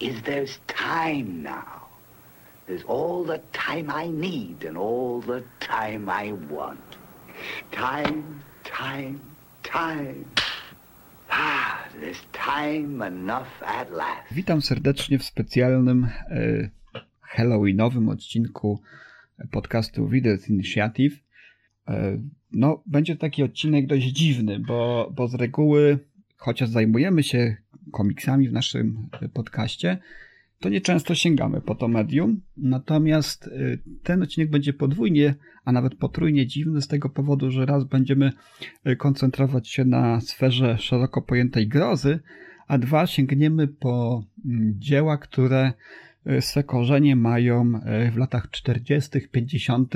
is there's time now. There's all the time I need and all the time I want. Time, time, time. Ah, there's time enough at last. Witam serdecznie w specjalnym e, Halloweenowym odcinku podcastu Readers Initiative. E, no, będzie taki odcinek dość dziwny, bo, bo z reguły, chociaż zajmujemy się komiksami w naszym podcaście, to nieczęsto sięgamy po to medium. Natomiast y, ten odcinek będzie podwójnie, a nawet potrójnie dziwny z tego powodu, że raz będziemy y, koncentrować się na sferze szeroko pojętej grozy, a dwa sięgniemy po mm, dzieła, które swe korzenie mają w latach 40., 50.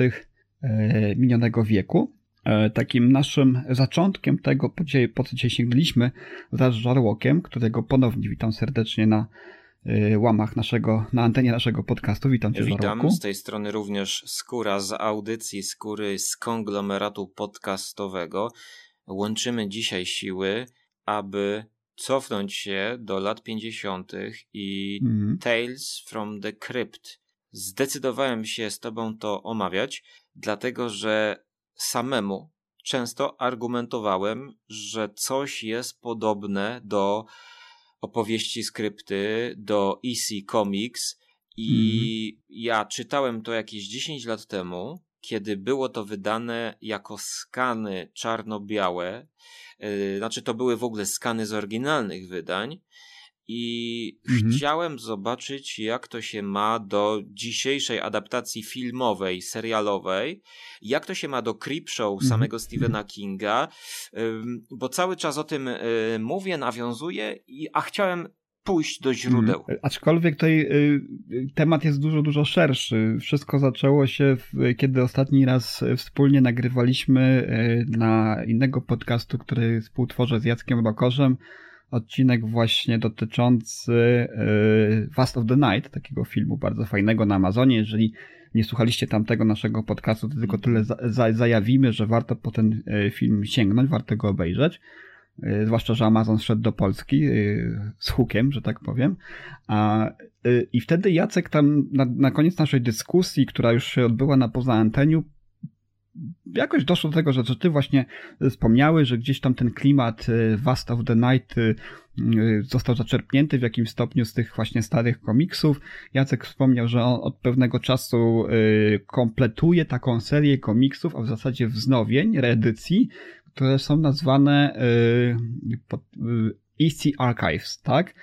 minionego wieku. Takim naszym zaczątkiem tego, po co dzisiaj sięgliśmy, wraz z Żarłokiem, którego ponownie witam serdecznie na Y, łamach naszego, na antenie naszego podcastu. Witam cię, Witam, Żarłoku. z tej strony również Skóra z audycji Skóry z konglomeratu podcastowego. Łączymy dzisiaj siły, aby cofnąć się do lat 50. i mm. Tales from the Crypt. Zdecydowałem się z tobą to omawiać, dlatego że samemu często argumentowałem, że coś jest podobne do opowieści, skrypty do EC Comics. I mm. ja czytałem to jakieś 10 lat temu, kiedy było to wydane jako skany czarno-białe, yy, znaczy to były w ogóle skany z oryginalnych wydań i mhm. chciałem zobaczyć, jak to się ma do dzisiejszej adaptacji filmowej, serialowej, jak to się ma do Creepshow mhm. samego Stephena Kinga, bo cały czas o tym y, mówię, nawiązuję, a chciałem pójść do źródeł. Hmm. Aczkolwiek tutaj y, temat jest dużo, dużo szerszy. Wszystko zaczęło się, kiedy ostatni raz wspólnie nagrywaliśmy y, na innego podcastu, który współtworzę z Jackiem Rokorzem, odcinek właśnie dotyczący yy, Fast of the Night, takiego filmu bardzo fajnego na Amazonie. Jeżeli nie słuchaliście tamtego naszego podcastu, to tylko tyle za, za, zajawimy, że warto po ten yy, film sięgnąć, warto go obejrzeć. Yy, zwłaszcza, że Amazon wszedł do Polski z hukiem, że tak powiem. A, I wtedy Jacek tam na, na koniec naszej dyskusji, która już się odbyła na poza anteniu, jakoś doszło do tego, że, że ty właśnie wspomniały, że gdzieś tam ten klimat Vast of the Night y, został zaczerpnięty w jakimś stopniu z tych właśnie starych komiksów. Jacek wspomniał, że on od pewnego czasu kompletuje taką serię komiksów, a w zasadzie wznowień, reedycji, które są nazwane EC Archives, tak?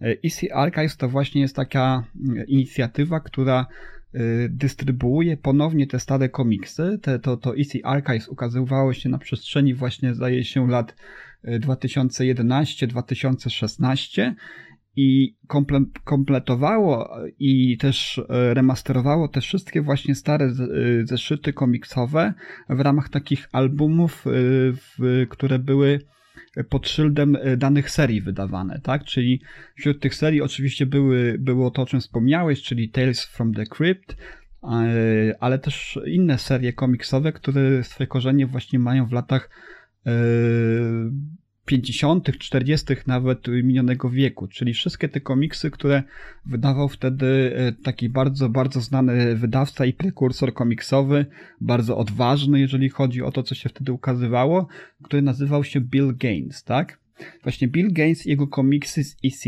EC Archives to właśnie jest taka inicjatywa, która dystrybuuje ponownie te stare komiksy. Te, to, to EC Archives ukazywało się na przestrzeni właśnie, zdaje się, lat 2011-2016 y, i komple kompletowało i też y, remasterowało te wszystkie właśnie stare zeszyty komiksowe w ramach takich albumów, które były pod szyldem e, danych serii wydawane, tak? Czyli wśród tych serii oczywiście były, było to, o czym wspomniałeś, czyli Tales from the Crypt, e, ale też inne serie komiksowe, które swoje korzenie właśnie mają w latach e, 50., 40. nawet minionego wieku, czyli wszystkie te komiksy, które wydawał wtedy e, taki bardzo, bardzo znany wydawca i prekursor komiksowy, bardzo odważny, jeżeli chodzi o to, co się wtedy ukazywało, który nazywał się Bill Gaines, tak? Właśnie Bill Gaines i jego komiksy z EC,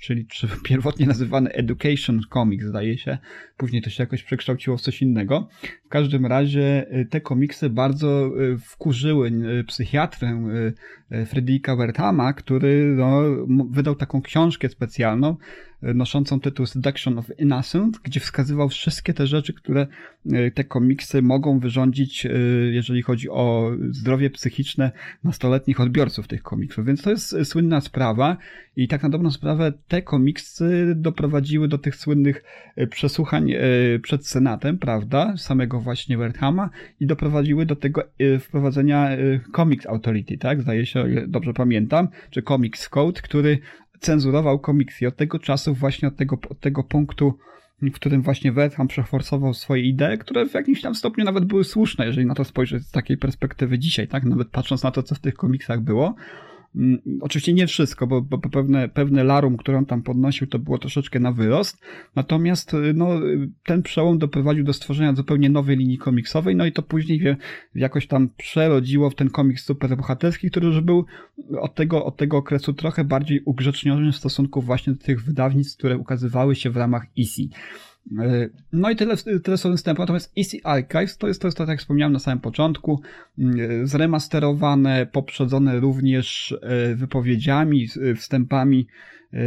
czyli czy pierwotnie nazywany Education Comics, zdaje się. Później to się jakoś przekształciło w coś innego. W każdym razie y, te komiksy bardzo y, wkurzyły y, psychiatrę Fredrika Werthama, który no, wydał taką książkę specjalną, noszącą tytuł Seduction of Innocent, gdzie wskazywał wszystkie te rzeczy, które te komiksy mogą wyrządzić, jeżeli chodzi o zdrowie psychiczne nastoletnich odbiorców tych komiksów. Więc to jest słynna sprawa i tak na dobrą sprawę te komiksy doprowadziły do tych słynnych przesłuchań przed Senatem, prawda, samego właśnie Werthama i doprowadziły do tego wprowadzenia Comics Authority, tak, zdaje się, dobrze pamiętam, czy Comics Code, który cenzurował komiksy. Od tego czasu, właśnie od tego, od tego punktu, w którym właśnie Wertham przeforsował swoje idee, które w jakimś tam stopniu nawet były słuszne, jeżeli na to spojrzeć z takiej perspektywy dzisiaj, tak? Nawet patrząc na to, co w tych komiksach było, oczywiście nie wszystko, bo, bo pewne, pewne larum, które on tam podnosił, to było troszeczkę na wyrost. Natomiast y, no, ten przełom doprowadził do stworzenia zupełnie nowej linii komiksowej, no i to później wie, jakoś tam przerodziło w ten komiks superbohaterski, który już był od tego, od tego okresu trochę bardziej ugrzeczniony w stosunku właśnie do tych wydawnictw, które ukazywały się w ramach EC. E, no i tyle, tyle są wstępu. Natomiast EC Archives to jest to, jest to, tak jak wspomniałem na samym początku, mm, zremasterowane, poprzedzone również e, wypowiedziami, wstępami, e,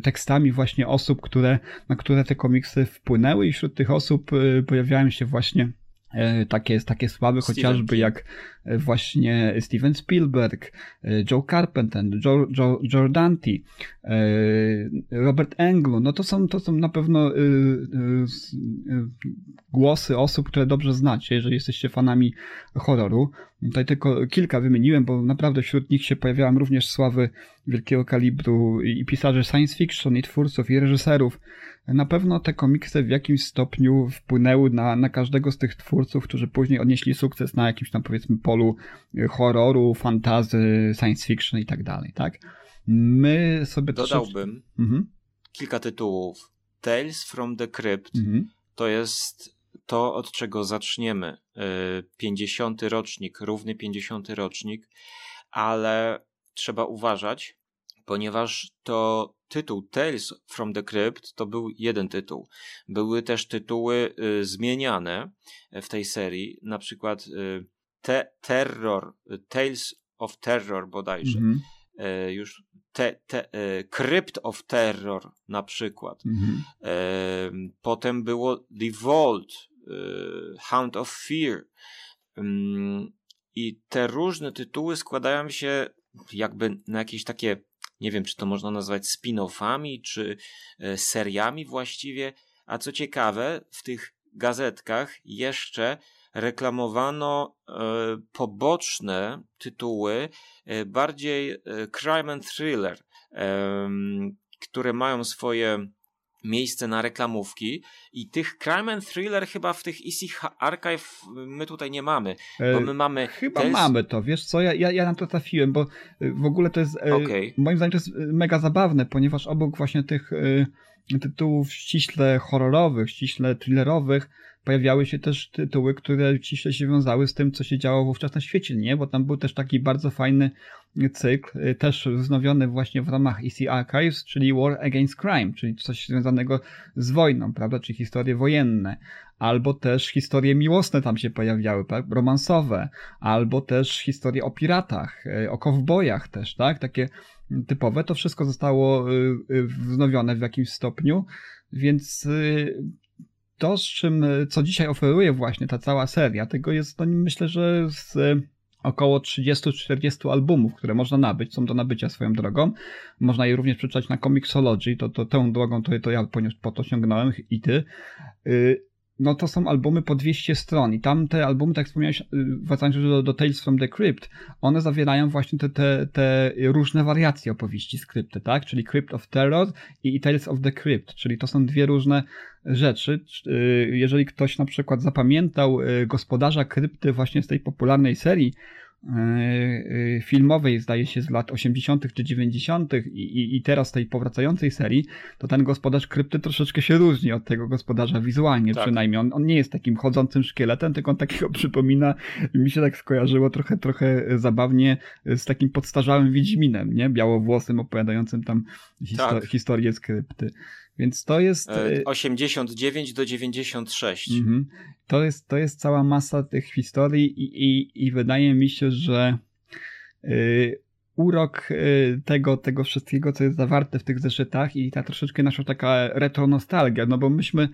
tekstami właśnie osób, które, na które te komiksy wpłynęły i wśród tych osób pojawiają się właśnie takie, takie sławy, chociażby jak właśnie Steven Spielberg, Joe Carpenter, Joe, Joe, Dante, Robert Englund, no to są, to są na pewno głosy osób, które dobrze znacie, jeżeli jesteście fanami horroru. Tutaj tylko kilka wymieniłem, bo naprawdę wśród nich się pojawiałam również sławy wielkiego kalibru i pisarzy science fiction, i twórców, i reżyserów. Na pewno te komiksy w jakimś stopniu wpłynęły na, na każdego z tych twórców, którzy później odnieśli sukces na jakimś tam powiedzmy polu horroru, fantazy, science fiction i tak dalej, tak? My sobie Dodałbym mhm. kilka tytułów. Tales from the Crypt mhm. to jest to, od czego zaczniemy. 50. Y, rocznik, równy 50. rocznik, ale trzeba uważać, ponieważ to tytuł Tales from the Crypt to był jeden tytuł. Były też tytuły y, zmieniane w tej serii, na przykład y, te, Terror, Tales of Terror bodajże. Mm -hmm. już te, te, Crypt of Terror na przykład. Mm -hmm. Potem było The Vault, Hound of Fear. Mm, I te różne tytuły składają się jakby na jakieś takie, nie wiem, czy to można nazwać spin-offami, czy seriami właściwie. A co ciekawe, w tych gazetkach jeszcze reklamowano e, poboczne tytuły, e, bardziej e, crime and thriller, które mają swoje miejsce na reklamówki i tych crime and thriller chyba w tych EC Archive my tutaj nie mamy, bo my mamy... Chyba mamy to, wiesz co, ja, ja, ja na to trafiłem, bo w ogóle to jest, okay. moim zdaniem to jest mega zabawne, ponieważ obok właśnie tych tytułów ściśle horrorowych, ściśle thrillerowych, pojawiały się też tytuły, które ściśle się wiązały z tym, co się działo wówczas na świecie, nie? Bo tam był też taki bardzo fajny cykl, y, też wznowiony właśnie w ramach EC Archives, czyli War Against Crime, czyli coś związanego z wojną, prawda? Czyli historie wojenne. Albo też historie miłosne tam się pojawiały, tak? Romansowe. Albo też historie o piratach, y, o kowbojach też, tak? Takie typowe. To wszystko zostało y, wznowione w jakimś stopniu, więc to, z czym, co dzisiaj oferuje właśnie ta cała seria, tego jest, no, myślę, że z około 30-40 albumów, które można nabyć, są do nabycia swoją drogą. Można je również przeczytać na Comixology, to, to tę drogą to, to ja po to sięgnąłem i ty. Y, no to są albumy po 200 stron i tam te albumy, tak wspomniałeś, y, wracając już do, do Tales from the Crypt, one zawierają właśnie te, te, te różne wariacje opowieści skrypty, tak? Czyli Crypt of Terror i Tales of the Crypt, czyli to są dwie różne rzeczy. Y, jeżeli ktoś na przykład zapamiętał y, gospodarza krypty właśnie z tej popularnej serii, filmowej, zdaje się, z lat 80. czy 90. I, i teraz tej powracającej serii, to ten gospodarz krypty troszeczkę się różni od tego gospodarza wizualnie tak. przynajmniej. On, on nie jest takim chodzącym szkieletem, tylko on takiego przypomina, mi się tak skojarzyło trochę, trochę zabawnie z takim podstarzałym Wiedźminem, nie? Białowłosym, opowiadającym tam histo tak. historię skrypty. Więc to jest. 89 e, do 96. Mhm. To, jest, to jest cała masa tych historii, i, i, i wydaje mi się, że yy, urok tego, tego wszystkiego, co jest zawarte w tych zeszytach i ta troszeczkę nasza taka retro nostalgia, no bo myśmy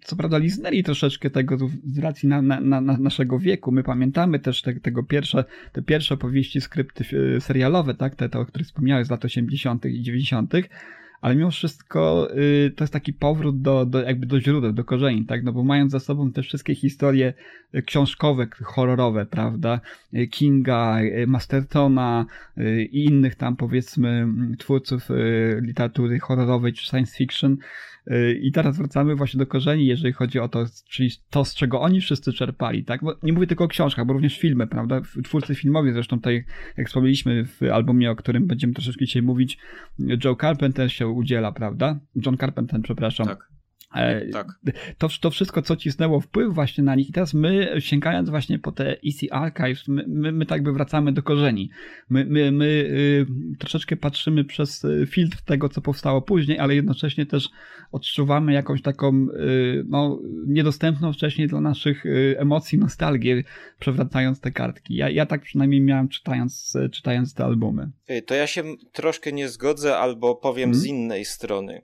co prawda liznęli troszeczkę tego z racji na, na, na naszego wieku. My pamiętamy też te, tego pierwsze, te pierwsze powieści, skrypty serialowe, tak, te, te o których wspomniałeś z lat 80. i 90., ale mimo wszystko y, to jest taki powrót do, do jakby do źródeł, do korzeni, tak, no bo mając za sobą te wszystkie historie y, książkowe, horrorowe, prawda, y, Kinga, Mastertona i innych tam powiedzmy twórców literatury horrorowej czy science fiction, i teraz wracamy właśnie do korzeni, jeżeli chodzi o to, czyli to, z czego oni wszyscy czerpali, tak? Bo nie mówię tylko o książkach, bo również filmy, prawda? Twórcy filmowi, zresztą tutaj, jak wspomnieliśmy w albumie, o którym będziemy troszeczkę dzisiaj mówić, Joe Carpenter się udziela, prawda? John Carpenter, przepraszam. Tak. E, tak. To, to wszystko, co cisnęło wpływ właśnie na nich i teraz my, sięgając właśnie po te EC Archives, my, my, my tak by wracamy do korzeni. My, my, my y, troszeczkę patrzymy przez y, filtr tego, co powstało później, ale jednocześnie też odczuwamy jakąś taką y, no, niedostępną wcześniej dla naszych emocji nostalgię, przewracając te kartki. Ja, ja tak przynajmniej miałem czytając, czytając te albumy. To ja się troszkę nie zgodzę albo powiem hmm? z innej strony.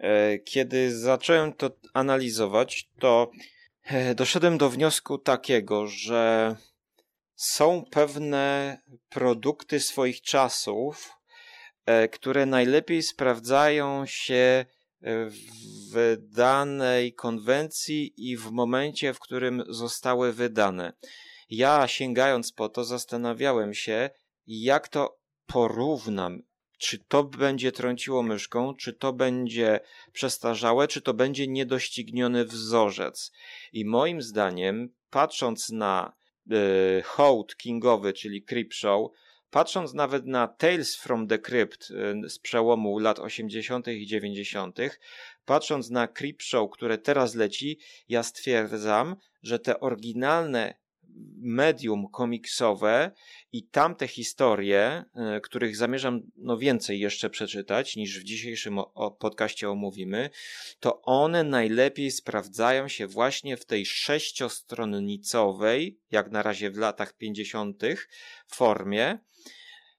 E, kiedy zacząłem to analizować, to e, doszedłem do wniosku takiego, że są pewne produkty swoich czasów, e, które najlepiej sprawdzają się w danej konwencji i w momencie, w którym zostały wydane. Ja sięgając po to, zastanawiałem się, jak to porównam czy to będzie trąciło myszką, czy to będzie przestarzałe, czy to będzie niedościgniony wzorzec. I moim zdaniem, patrząc na y, hołd kingowy, czyli Creepshow, patrząc nawet na Tales from the Crypt y, z przełomu lat 80. i 90., patrząc na Creepshow, które teraz leci, ja stwierdzam, że te oryginalne medium komiksowe i tamte historie, e, których zamierzam no więcej jeszcze przeczytać niż w dzisiejszym podcaście omówimy, to one najlepiej sprawdzają się właśnie w tej sześciostronnicowej, jak na razie w latach 50. formie.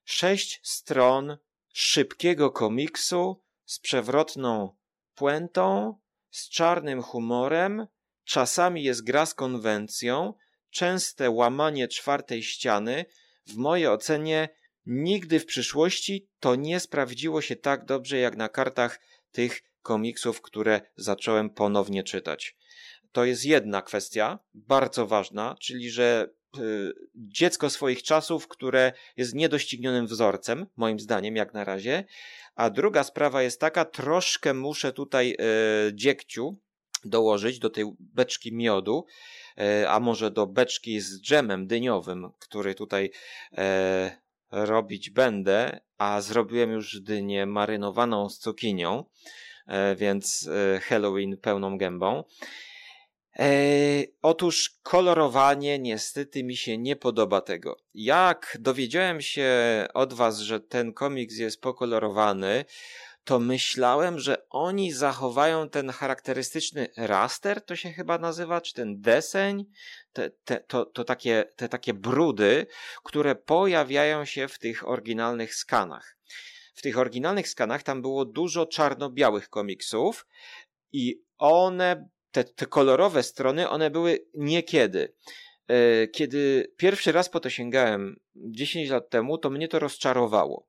Sześć stron szybkiego komiksu z przewrotną puentą, z czarnym humorem, czasami jest gra z konwencją, częste łamanie czwartej ściany, w mojej ocenie nigdy w przyszłości to nie sprawdziło się tak dobrze jak na kartach tych komiksów, które zacząłem ponownie czytać. To jest jedna kwestia, bardzo ważna, czyli że y, dziecko swoich czasów, które jest niedoścignionym wzorcem, moim zdaniem, jak na razie. A druga sprawa jest taka, troszkę muszę tutaj y, dziekciu dołożyć do tej beczki miodu, a może do beczki z dżemem dyniowym, który tutaj e, robić będę, a zrobiłem już dynię marynowaną z cukinią, e, więc Halloween pełną gębą. E, otóż kolorowanie niestety mi się nie podoba tego. Jak dowiedziałem się od was, że ten komiks jest pokolorowany, to myślałem, że oni zachowają ten charakterystyczny raster, to się chyba nazywa, czy ten deseń, te, te, to, to takie, te takie brudy, które pojawiają się w tych oryginalnych skanach. W tych oryginalnych skanach tam było dużo czarno-białych komiksów i one, te, te kolorowe strony, one były niekiedy. E, kiedy pierwszy raz po to sięgałem 10 lat temu, to mnie to rozczarowało.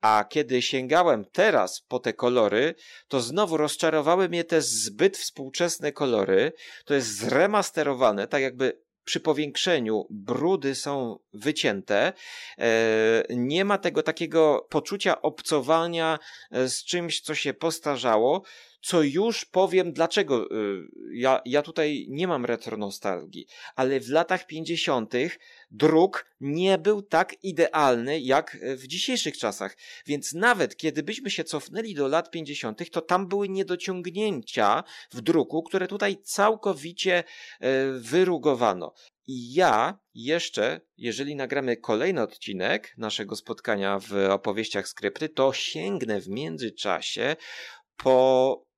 A kiedy sięgałem teraz po te kolory, to znowu rozczarowały mnie te zbyt współczesne kolory. To jest zremasterowane, tak jakby przy powiększeniu brudy są wycięte. E, nie ma tego takiego poczucia obcowania e, z czymś, co się postarzało co już powiem dlaczego. Y, ja, ja tutaj nie mam retronostalgii, ale w latach 50. druk nie był tak idealny jak w dzisiejszych czasach. Więc nawet kiedy byśmy się cofnęli do lat 50., to tam były niedociągnięcia w druku, które tutaj całkowicie e, wyrugowano. I ja jeszcze, jeżeli nagramy kolejny odcinek naszego spotkania w opowieściach skrypty, to sięgnę w międzyczasie po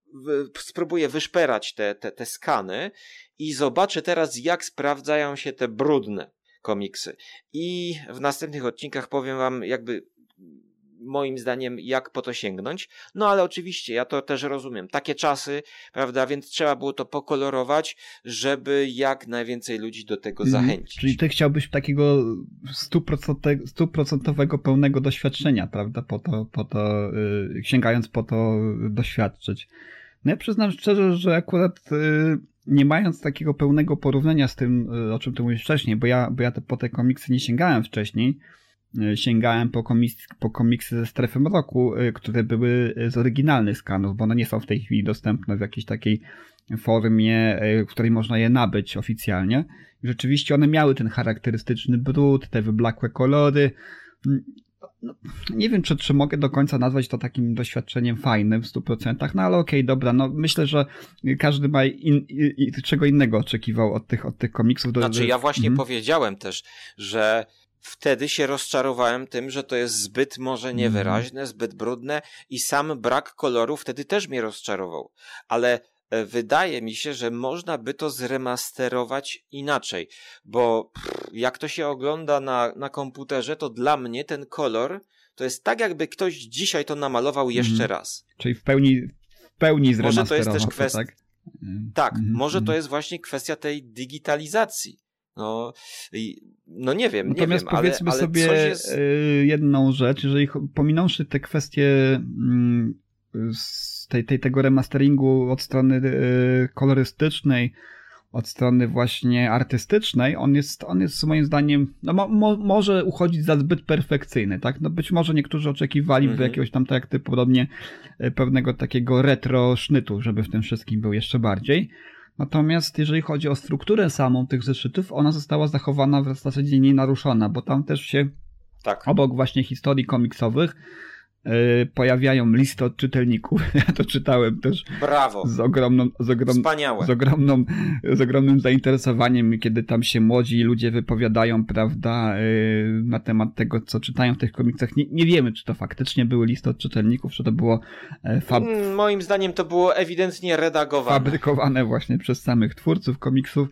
spróbuję wyszperać te, te, te skany i zobaczę teraz, jak sprawdzają się te brudne komiksy. I w następnych odcinkach powiem wam jakby moim zdaniem, jak po to sięgnąć. No ale oczywiście, ja to też rozumiem. Takie czasy, prawda, więc trzeba było to pokolorować, żeby jak najwięcej ludzi do tego zachęcić. Czyli ty chciałbyś takiego stuprocentowe- stuprocentowego pełnego doświadczenia, prawda? Po to, po to y, sięgając po to doświadczyć. No ja przyznam szczerze, że akurat y, nie mając takiego pełnego porównania z tym, y, o czym ty mówisz wcześniej, bo ja, bo ja te, po te komiksy nie sięgałem wcześniej, y, sięgałem po, komiks, po komiksy ze strefy mroku, które były z oryginalnych skanów, bo one nie są w tej chwili dostępne w jakiejś takiej formie, w której można je nabyć oficjalnie. Rzeczywiście one miały ten charakterystyczny brud, te wyblakłe kolory. No, nie wiem, czy, czy mogę do końca nazwać to takim doświadczeniem fajnym w 100%, no ale okej, dobra, no myślę, że każdy ma in, i, i, czego innego oczekiwał od tych, od tych komiksów. Do, Znaczy, ja właśnie Mhm. powiedziałem też, że wtedy się rozczarowałem tym, że to jest zbyt może niewyraźne, zbyt brudne i sam brak koloru wtedy też mnie rozczarował. Ale wydaje mi się, że można by to zremasterować inaczej, bo jak to się ogląda na, na komputerze, to dla mnie ten kolor to jest tak, jakby ktoś dzisiaj to namalował jeszcze Mhm. raz. Czyli w pełni, w pełni Może to jest zremasterował też kwestia- tak? Tak, Mhm, może to mhm. jest właśnie kwestia tej digitalizacji. No, no nie wiem, nie Natomiast wiem, ale, powiedzmy ale sobie coś jest... y, jedną rzecz, jeżeli pominąwszy te kwestie mm, z tej, tej, tego remasteringu od strony y, kolorystycznej, od strony właśnie artystycznej, on jest, on jest moim zdaniem, no mo, mo, może uchodzić za zbyt perfekcyjny, tak? No być może niektórzy oczekiwali Mhm. jakiegoś tam, tak jak ty podobnie, y, pewnego takiego retro sznytu, żeby w tym wszystkim był jeszcze bardziej. Natomiast jeżeli chodzi o strukturę samą tych zeszytów, ona została zachowana w zasadzie nienaruszona, bo tam też się Tak. obok właśnie historii komiksowych pojawiają listy od czytelników. Ja to czytałem też Brawo. z ogromną, z, ogrom, Wspaniałe. z, ogromną, z ogromnym zainteresowaniem, kiedy tam się młodzi ludzie wypowiadają, prawda, yy, na temat tego, co czytają w tych komiksach. Nie, nie wiemy, czy to faktycznie były listy od czytelników, czy to było e, fab, Mm, Moim zdaniem to było ewidentnie redagowane. fabrykowane właśnie przez samych twórców komiksów.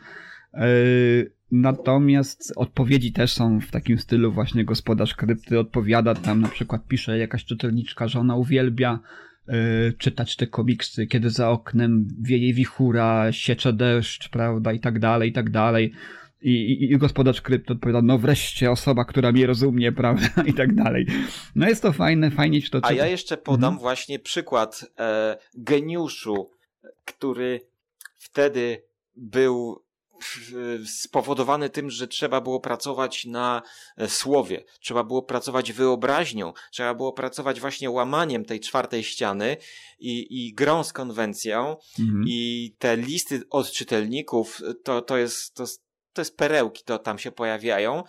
Yy, Natomiast odpowiedzi też są w takim stylu właśnie gospodarz krypty odpowiada, tam na przykład pisze jakaś czytelniczka, że ona uwielbia yy, czytać te komiksy, kiedy za oknem wieje wichura, siecze deszcz, prawda, i tak dalej, i tak dalej. I, i, I gospodarz krypty odpowiada, no wreszcie osoba, która mnie rozumie, prawda, i tak dalej. No jest to fajne, fajnie się to A czyta. ja jeszcze podam Mhm. właśnie przykład e, geniuszu, który wtedy był e, spowodowany tym, że trzeba było pracować na e, słowie, trzeba było pracować wyobraźnią, trzeba było pracować właśnie łamaniem tej czwartej ściany i, i grą z konwencją Mhm. i te listy od czytelników to, to, jest, to, to jest perełki, to tam się pojawiają.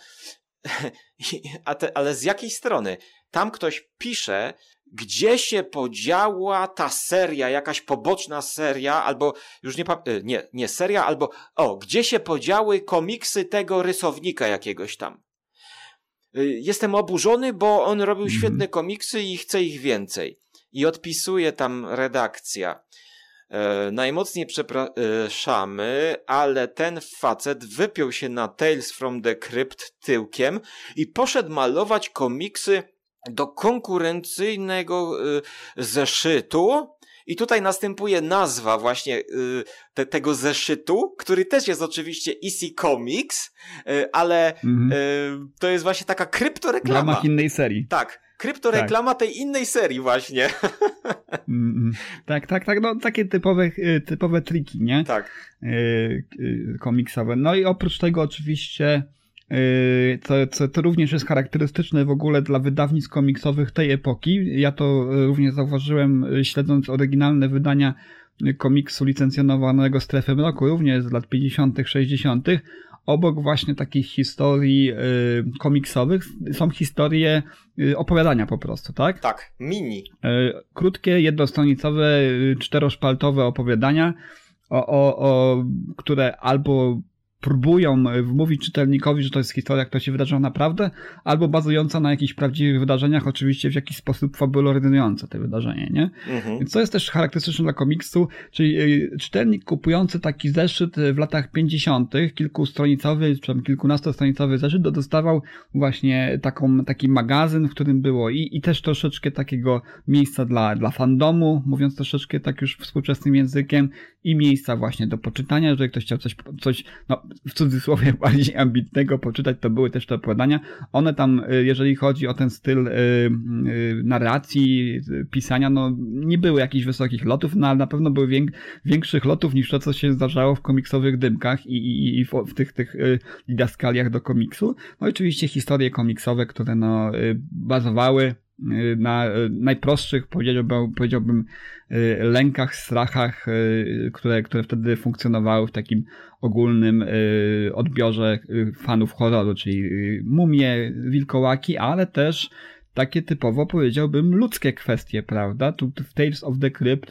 Te, ale z jakiej strony? Tam ktoś pisze, gdzie się podziała ta seria, jakaś poboczna seria, albo już nie, y, nie, nie seria, albo o, gdzie się podziały komiksy tego rysownika jakiegoś tam. Y, Jestem oburzony, bo on robił Mhm. świetne komiksy i chce ich więcej. I odpisuje tam redakcja. E, najmocniej przepraszamy, ale ten facet wypiął się na Tales from the Crypt tyłkiem i poszedł malować komiksy do konkurencyjnego y, zeszytu. I tutaj następuje nazwa właśnie y, te, tego zeszytu, który też jest oczywiście EC Comics, y, ale Mhm. to jest właśnie taka W kryptoreklama. ramach innej serii. Tak, kryptoreklama tej innej serii właśnie. Mm. Tak, tak, tak, no takie typowe, typowe triki, nie? tak. Y, y, komiksowe. No i oprócz tego oczywiście y, co, co to również jest charakterystyczne w ogóle dla wydawnictw komiksowych tej epoki. Ja to y, również zauważyłem y, śledząc oryginalne wydania komiksu licencjonowanego Strefy Mroku, również z lat 50., 60. Obok właśnie takich historii komiksowych są historie opowiadania po prostu, tak? Tak, mini. Krótkie, jednostronicowe, czteroszpaltowe opowiadania, o, o, o, które albo próbują e, wmówić czytelnikowi, że to jest historia, która się wydarzyła naprawdę, albo bazująca na jakichś prawdziwych wydarzeniach, oczywiście w jakiś sposób fabuloryzujące te wydarzenie, nie? Mhm. Więc to jest też charakterystyczne dla komiksu, czyli e, czytelnik kupujący taki zeszyt w latach 50., kilkustronicowy, czy tam kilkunastostronicowy zeszyt, dostawał właśnie taką, taki magazyn, w którym było i, i też troszeczkę takiego miejsca dla, dla fandomu, mówiąc troszeczkę tak już współczesnym językiem, i miejsca właśnie do poczytania, jeżeli ktoś chciał coś, coś no, w cudzysłowie bardziej ambitnego poczytać, to były też te opowiadania. One tam, y, jeżeli chodzi o ten styl y, y, narracji, pisania, no nie były jakichś wysokich lotów, no ale na pewno były większych lotów niż to, co się zdarzało w komiksowych dymkach i, i, i w, w, tych, tych didaskaliach do komiksu. No i oczywiście historie komiksowe, które no bazowały na najprostszych, powiedziałbym, powiedziałbym lękach, strachach, które, które wtedy funkcjonowały w takim ogólnym odbiorze fanów horroru, czyli mumie, wilkołaki, ale też takie typowo powiedziałbym ludzkie kwestie, prawda? Tu w Tales of the Crypt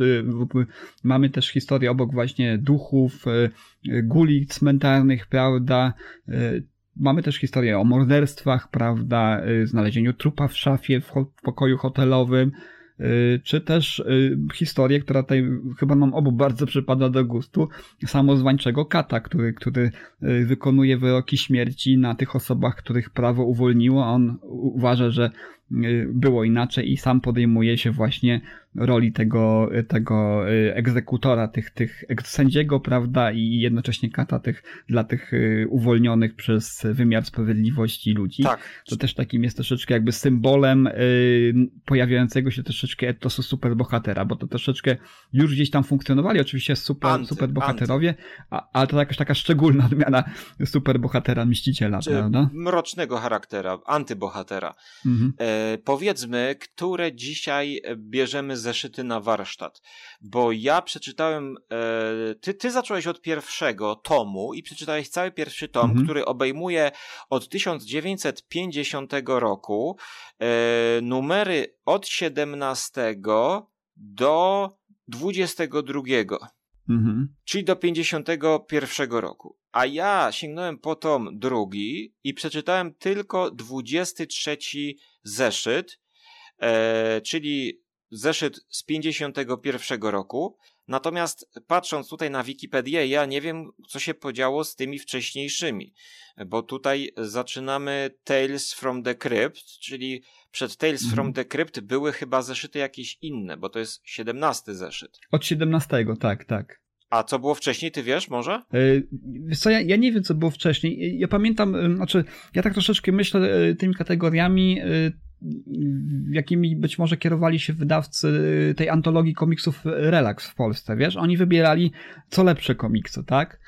mamy też historię obok właśnie duchów, guli cmentarnych, prawda? Mamy też historię o morderstwach, prawda, y, znalezieniu trupa w szafie w, pokoju hotelowym, y, czy też y, historię, która tutaj chyba nam obu bardzo przypada do gustu, samozwańczego kata, który, który wykonuje wyroki śmierci na tych osobach, których prawo uwolniło. On uważa, że było inaczej i sam podejmuje się właśnie roli tego, tego y, egzekutora, tych, tych sędziego, prawda, i jednocześnie kata tych, dla tych y, uwolnionych przez wymiar sprawiedliwości ludzi. Tak. To też takim jest troszeczkę jakby symbolem y, pojawiającego się troszeczkę etosu superbohatera, bo to troszeczkę już gdzieś tam funkcjonowali, oczywiście super, anty, superbohaterowie, anty. Ale to jakaś taka szczególna odmiana superbohatera, mściciela, Czy prawda? Mrocznego charaktera, antybohatera. Mhm. E, powiedzmy, które dzisiaj bierzemy zeszyty na warsztat, bo ja przeczytałem, e, ty, ty zacząłeś od pierwszego tomu i przeczytałeś cały pierwszy tom, mhm. który obejmuje od 1950 roku e, numery od 17 do 22. Mhm. Czyli do 51 roku. A ja sięgnąłem po tom drugi i przeczytałem tylko 23 zeszyt, e, czyli zeszyt z 51 roku. Natomiast patrząc tutaj na Wikipedię, ja nie wiem, co się podziało z tymi wcześniejszymi, bo tutaj zaczynamy Tales from the Crypt, czyli przed Tales mhm. from the Crypt były chyba zeszyty jakieś inne, bo to jest 17 zeszyt. Od 17, tak, tak. A co było wcześniej, ty wiesz może? Wiesz co, ja, ja nie wiem, co było wcześniej. Ja pamiętam, yy, znaczy, ja tak troszeczkę myślę tymi kategoriami, jakimi być może kierowali się wydawcy tej antologii komiksów Relax w Polsce, wiesz? Oni wybierali co lepsze komiksy, tak?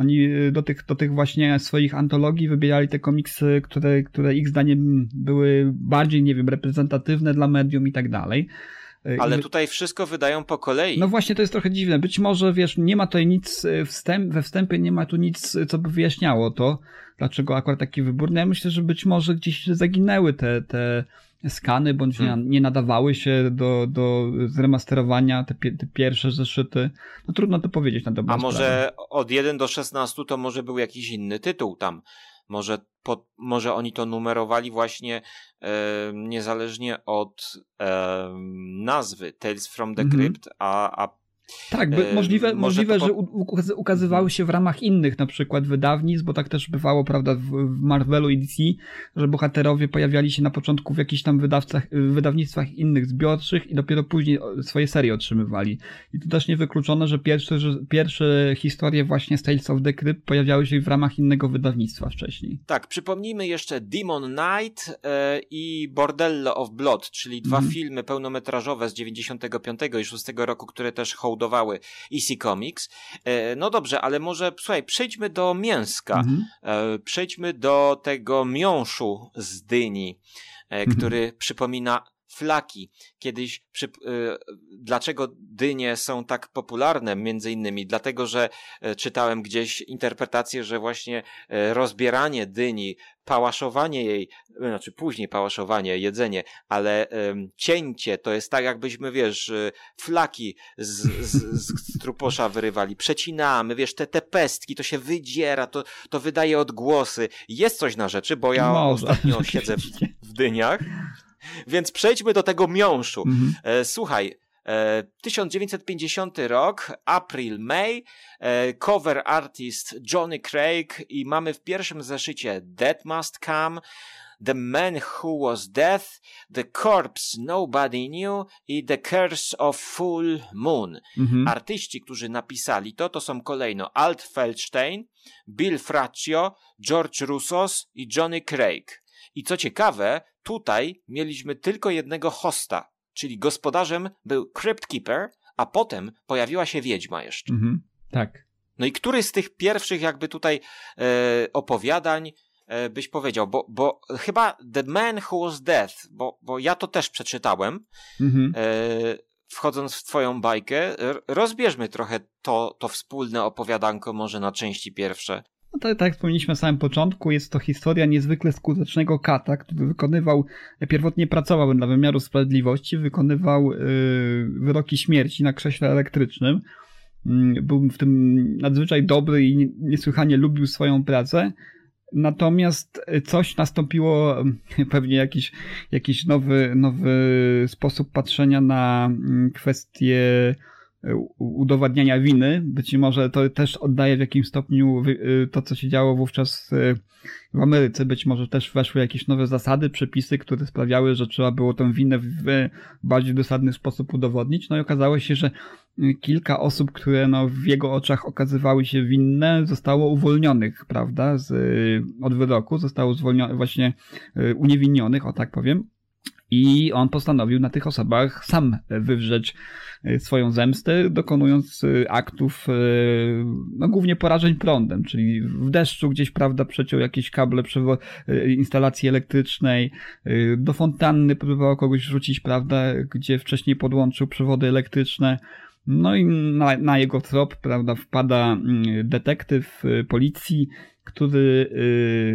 Oni do tych, do tych właśnie swoich antologii wybierali te komiksy, które, które ich zdaniem były bardziej, nie wiem, reprezentatywne dla medium i tak dalej. E, Ale tutaj wszystko wydają po kolei. No właśnie, to jest trochę dziwne. Być może, wiesz, nie ma tutaj nic e, wstęp, we wstępie, nie ma tu nic, co by wyjaśniało to, dlaczego akurat taki wybór. No ja myślę, że być może gdzieś zaginęły te, te skany, bądź hmm. nie, nie nadawały się do, do zremasterowania, te, te pierwsze zeszyty. No trudno to powiedzieć na dobrą A może sprawę. od 1 do 16 to może był jakiś inny tytuł tam. Może, po, może oni to numerowali właśnie e, niezależnie od e, nazwy Tales from the mhm. Crypt, a, a tak, by, możliwe, możliwe po... że ukazywały się w ramach innych na przykład wydawnictw, bo tak też bywało, prawda, w, Marvelu i DC, że bohaterowie pojawiali się na początku w jakichś tam wydawcach, wydawnictwach innych zbiorczych i dopiero później swoje serie otrzymywali. I to też niewykluczone, że pierwsze, że pierwsze historie właśnie z Tales of the Crypt pojawiały się w ramach innego wydawnictwa wcześniej. Tak, przypomnijmy jeszcze Demon Knight e, i Bordello of Blood, czyli dwa mm. filmy pełnometrażowe z 95 i 6 roku, które też hołd budowały EC Comics. E, no dobrze, ale może słuchaj, przejdźmy do mięska. Mhm. E, przejdźmy do tego miąższu z dyni, e, mhm. który przypomina flaki. Kiedyś, przy, y, dlaczego dynie są tak popularne, między innymi? Dlatego, że y, czytałem gdzieś interpretację, że właśnie y, rozbieranie dyni, pałaszowanie jej, znaczy później pałaszowanie, jedzenie, ale cięcie to jest tak, jakbyśmy, wiesz, flaki z, z, z truposza wyrywali, przecinamy, wiesz, te, te pestki, to się wydziera, to, to wydaje odgłosy. Jest coś na rzeczy, bo ja Może. ostatnio siedzę w, w dyniach. Więc przejdźmy do tego miąższu. Mhm. E, słuchaj, 1950 e, rok, April, May, e, cover artist Johnny Craig i mamy w pierwszym zeszycie Dead Must Come, The Man Who Was Death, The Corpse Nobody Knew i The Curse of Full Moon. Mhm. Artyści, którzy napisali to, to są kolejno Alt Feldstein, Bill Fraccio, George Russos i Johnny Craig. I co ciekawe, tutaj mieliśmy tylko jednego hosta, czyli gospodarzem był Crypt Keeper, a potem pojawiła się wiedźma jeszcze. Mhm, tak. No i który z tych pierwszych jakby tutaj e, opowiadań e, byś powiedział, bo, bo chyba The Man Who Was Death, bo, bo ja to też przeczytałem, mhm. e, wchodząc w twoją bajkę, rozbierzmy trochę to, to wspólne opowiadanko może na części pierwsze. No to, tak jak wspomnieliśmy na samym początku, jest to historia niezwykle skutecznego kata, który wykonywał, pierwotnie pracował dla wymiaru sprawiedliwości, wykonywał yy, wyroki śmierci na krześle elektrycznym. Yy, był w tym nadzwyczaj dobry i niesłychanie lubił swoją pracę. Natomiast coś nastąpiło, pewnie jakiś, jakiś nowy, nowy sposób patrzenia na mm, kwestie udowadniania winy. Być może to też oddaje w jakimś stopniu y, to, co się działo wówczas y, w Ameryce. Być może też weszły jakieś nowe zasady, przepisy, które sprawiały, że trzeba było tę winę w bardziej dosadny sposób udowodnić. No i okazało się, że kilka osób, które no w jego oczach okazywały się winne, zostało uwolnionych, prawda, z, od wyroku, zostało zwolnionych, właśnie uniewinionych, o tak powiem. I on postanowił na tych osobach sam wywrzeć e, swoją zemstę, dokonując e, aktów, e, no głównie porażeń prądem, czyli w deszczu gdzieś, prawda, przeciął jakieś kable instalacji elektrycznej, do fontanny próbował kogoś rzucić, prawda, gdzie wcześniej podłączył przewody elektryczne. No i na, na jego trop, prawda, wpada mm, detektyw policji, który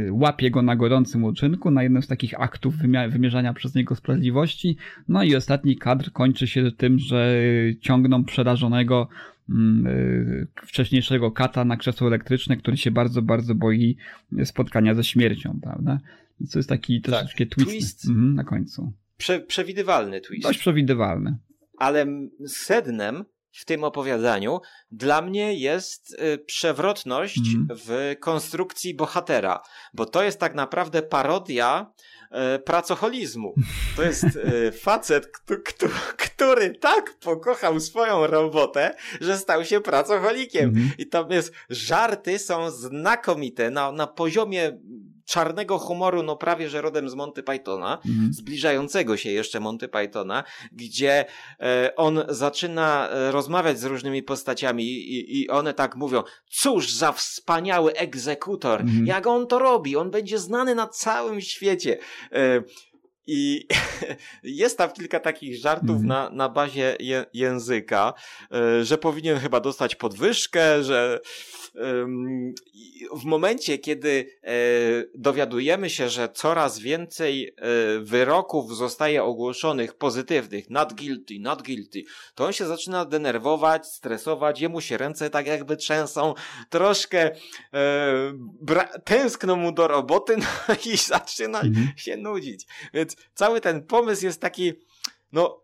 y, łapie go na gorącym uczynku, na jednym z takich aktów wymierzania przez niego sprawiedliwości. No i ostatni kadr kończy się tym, że ciągną przerażonego mm, y, wcześniejszego kata na krzesło elektryczne, który się bardzo, bardzo boi spotkania ze śmiercią, prawda? Więc to jest taki tak. troszeczkę twist, twist. Mhm, na końcu. Prze przewidywalny twist. Dość przewidywalny. Ale sednem w tym opowiadaniu dla mnie jest y, przewrotność mm. w konstrukcji bohatera, bo to jest tak naprawdę parodia y, pracoholizmu. To jest y, facet, który tak pokochał swoją robotę, że stał się pracocholikiem. Mm. I tam jest, żarty są znakomite na, na poziomie czarnego humoru, no prawie że rodem z Monty Pythona, mhm. zbliżającego się jeszcze Monty Pythona, gdzie e, on zaczyna e, rozmawiać z różnymi postaciami i, i one tak mówią, cóż za wspaniały egzekutor, mhm. jak on to robi, on będzie znany na całym świecie. E, i jest tam kilka takich żartów mm. na, na bazie je, języka, że powinien chyba dostać podwyżkę, że w momencie, kiedy e, dowiadujemy się, że coraz więcej e, wyroków zostaje ogłoszonych pozytywnych, not guilty, not guilty, to on się zaczyna denerwować, stresować, jemu się ręce tak jakby trzęsą, troszkę e, tęskno mu do roboty no i zaczyna mhm. się nudzić. Więc cały ten pomysł jest taki, no,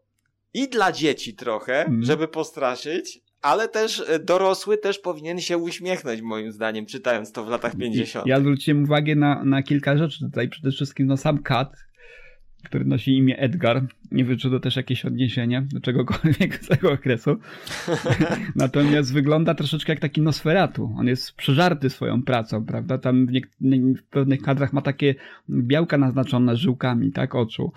i dla dzieci trochę, mm. żeby postraszyć, ale też e, dorosły też powinien się uśmiechnąć, moim zdaniem, czytając to w latach 50. Ja zwróciłem uwagę na, na kilka rzeczy tutaj. Przede wszystkim no, sam Kat, który nosi imię Edgar. Nie wiem, czy to też jakieś odniesienie do czegokolwiek z tego okresu. Natomiast wygląda troszeczkę jak taki Nosferatu. On jest przeżarty swoją pracą, prawda? Tam w, w pewnych kadrach ma takie białka naznaczone żyłkami, tak, oczu.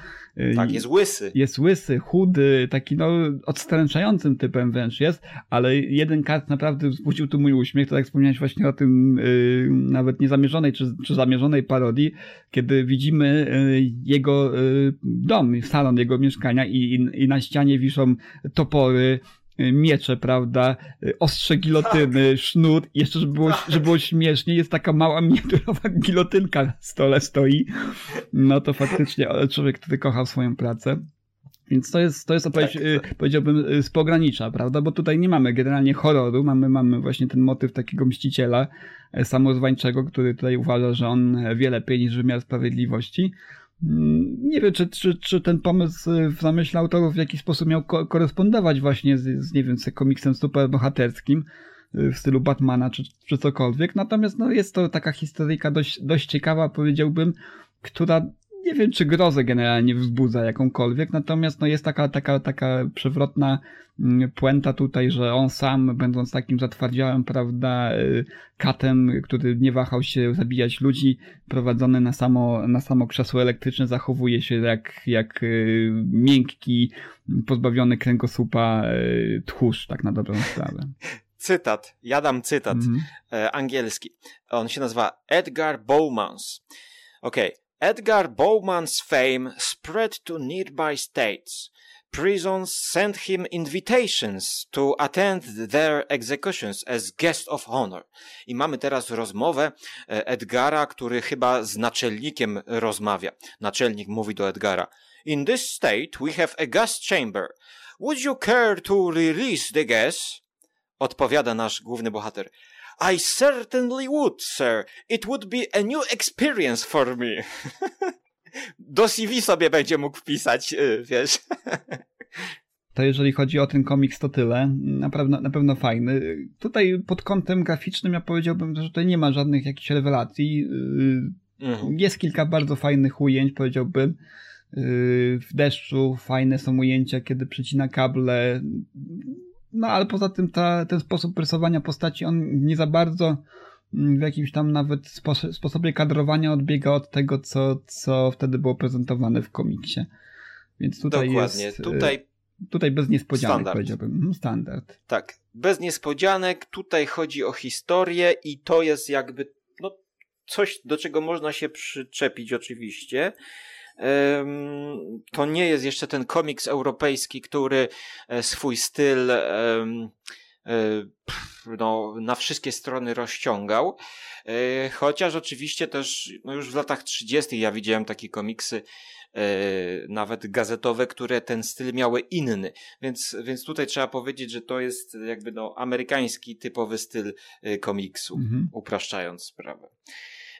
Tak, jest łysy. Jest łysy, chudy, taki no odstręczającym typem wręcz jest, ale jeden kadr naprawdę wzbudził tu mój uśmiech, to jak wspomniałeś właśnie o tym yy, nawet niezamierzonej czy, czy zamierzonej parodii, kiedy widzimy yy, jego yy, dom, salon jego mieszkania i, i na ścianie wiszą topory, miecze, prawda, ostrze gilotyny, tak. sznur, jeszcze żeby było, tak. żeby było śmiesznie, jest taka mała miniaturowa gilotynka na stole stoi. No to faktycznie człowiek, który kocha swoją pracę. Więc to jest, to jest opowieść, tak, tak. powiedziałbym, z pogranicza, prawda? Bo tutaj nie mamy generalnie horroru, mamy, mamy właśnie ten motyw takiego mściciela e, samozwańczego, który tutaj uważa, że on wie lepiej niż wymiar sprawiedliwości. Mm, nie wiem, czy, czy, czy ten pomysł w zamyśle autorów w jakiś sposób miał ko korespondować właśnie z, z, nie wiem, z komiksem superbohaterskim y, w stylu Batmana czy, czy cokolwiek. Natomiast no, jest to taka historyjka dość, dość ciekawa, powiedziałbym, która nie wiem, czy grozę generalnie wzbudza jakąkolwiek, natomiast no, jest taka, taka, taka przewrotna puenta tutaj, że on sam, będąc takim zatwardziałym, prawda, y, katem, który nie wahał się zabijać ludzi, prowadzony na samo, na samo krzesło elektryczne, zachowuje się jak, jak y, miękki, pozbawiony kręgosłupa y, tchórz, tak na dobrą sprawę cytat, ja dam cytat mm -hmm. angielski. On się nazywa Edgar Bowmans. Okay. Edgar Bowman's fame spread to nearby states. Prisons sent him invitations to attend their executions as guest of honor. I mamy teraz rozmowę e, Edgara, który chyba z naczelnikiem rozmawia. Naczelnik mówi do Edgara. In this state we have a gas chamber. Would you care to release the gas? Odpowiada nasz główny bohater. I certainly would, sir. It would be a new experience for me. Do CV sobie będzie mógł wpisać, y, wiesz. To jeżeli chodzi o ten komiks, to tyle. Na pewno, na pewno fajny. Tutaj pod kątem graficznym ja powiedziałbym, że tutaj nie ma żadnych jakichś rewelacji. Y, mhm. Jest kilka bardzo fajnych ujęć, powiedziałbym. Y, w deszczu fajne są ujęcia, kiedy przycina kable. No ale poza tym ta, ten sposób rysowania postaci, on nie za bardzo w jakimś tam nawet sposobie kadrowania odbiega od tego, co, co wtedy było prezentowane w komiksie. Więc tutaj Dokładnie. jest... Tutaj, tutaj bez niespodzianek standard. powiedziałbym. Mhm, standard. Tak, bez niespodzianek. Tutaj chodzi o historię i to jest jakby no, coś, do czego można się przyczepić oczywiście to nie jest jeszcze ten komiks europejski, który e, swój styl e, no, na wszystkie strony rozciągał. E, chociaż oczywiście też no już w latach 30. ja widziałem takie komiksy, nawet gazetowe, które ten styl miały inny. Więc, więc tutaj trzeba powiedzieć, że to jest jakby no, amerykański typowy styl komiksu, mhm. upraszczając sprawę.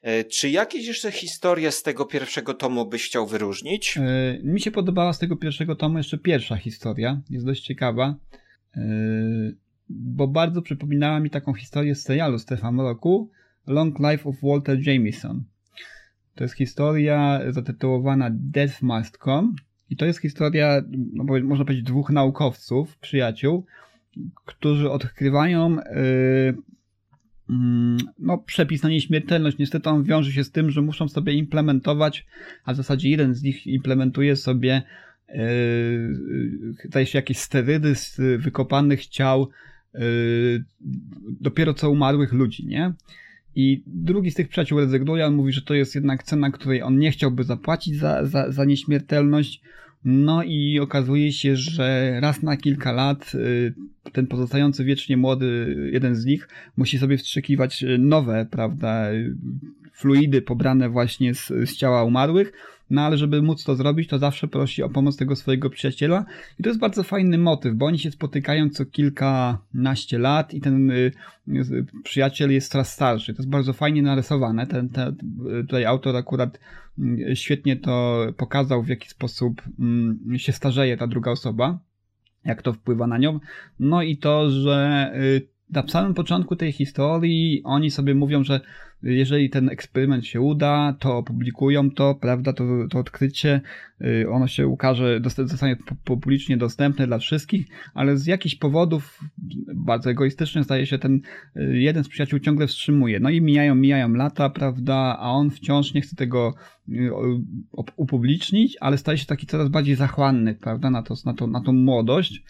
E, czy jakieś jeszcze historie z tego pierwszego tomu byś chciał wyróżnić? E, mi się podobała z tego pierwszego tomu jeszcze pierwsza historia. Jest dość ciekawa, e, bo bardzo przypominała mi taką historię z serialu Stefan Roku Long Life of Walter Jameson. To jest historia zatytułowana Death Must Come i to jest historia, no, można powiedzieć, dwóch naukowców, przyjaciół, którzy odkrywają Mm, no, przepis na nieśmiertelność. Niestety on wiąże się z tym, że muszą sobie implementować, a w zasadzie jeden z nich implementuje sobie yy, jakieś sterydy z wykopanych ciał yy, dopiero co umarłych ludzi, nie? I drugi z tych przyjaciół rezygnuje, on mówi, że to jest jednak cena, której on nie chciałby zapłacić za, za, za nieśmiertelność. No i okazuje się, że raz na kilka lat y, ten pozostający wiecznie młody, jeden z nich, musi sobie wstrzykiwać y, nowe, prawda, fluidy pobrane właśnie z, z ciała umarłych, no ale żeby móc to zrobić, to zawsze prosi o pomoc tego swojego przyjaciela. I to jest bardzo fajny motyw, bo oni się spotykają co kilkanaście lat i ten y, przyjaciel jest coraz starszy. To jest bardzo fajnie narysowane. Ten, ten, tutaj autor akurat y, świetnie to pokazał, w jaki sposób mm, się starzeje ta druga osoba jak to wpływa na nią. No i to, że y, na samym początku tej historii oni sobie mówią, że jeżeli ten eksperyment się uda, to opublikują to, prawda, to, to odkrycie, y, ono się ukaże, zostanie publicznie dostępne dla wszystkich, ale z jakichś powodów bardzo egoistycznych zdaje się ten y, jeden z przyjaciół ciągle wstrzymuje. No i mijają, mijają lata, prawda, a on wciąż nie chce tego y, upublicznić, ale staje się taki coraz bardziej zachłanny, prawda, na, to, na, to, na tą młodość,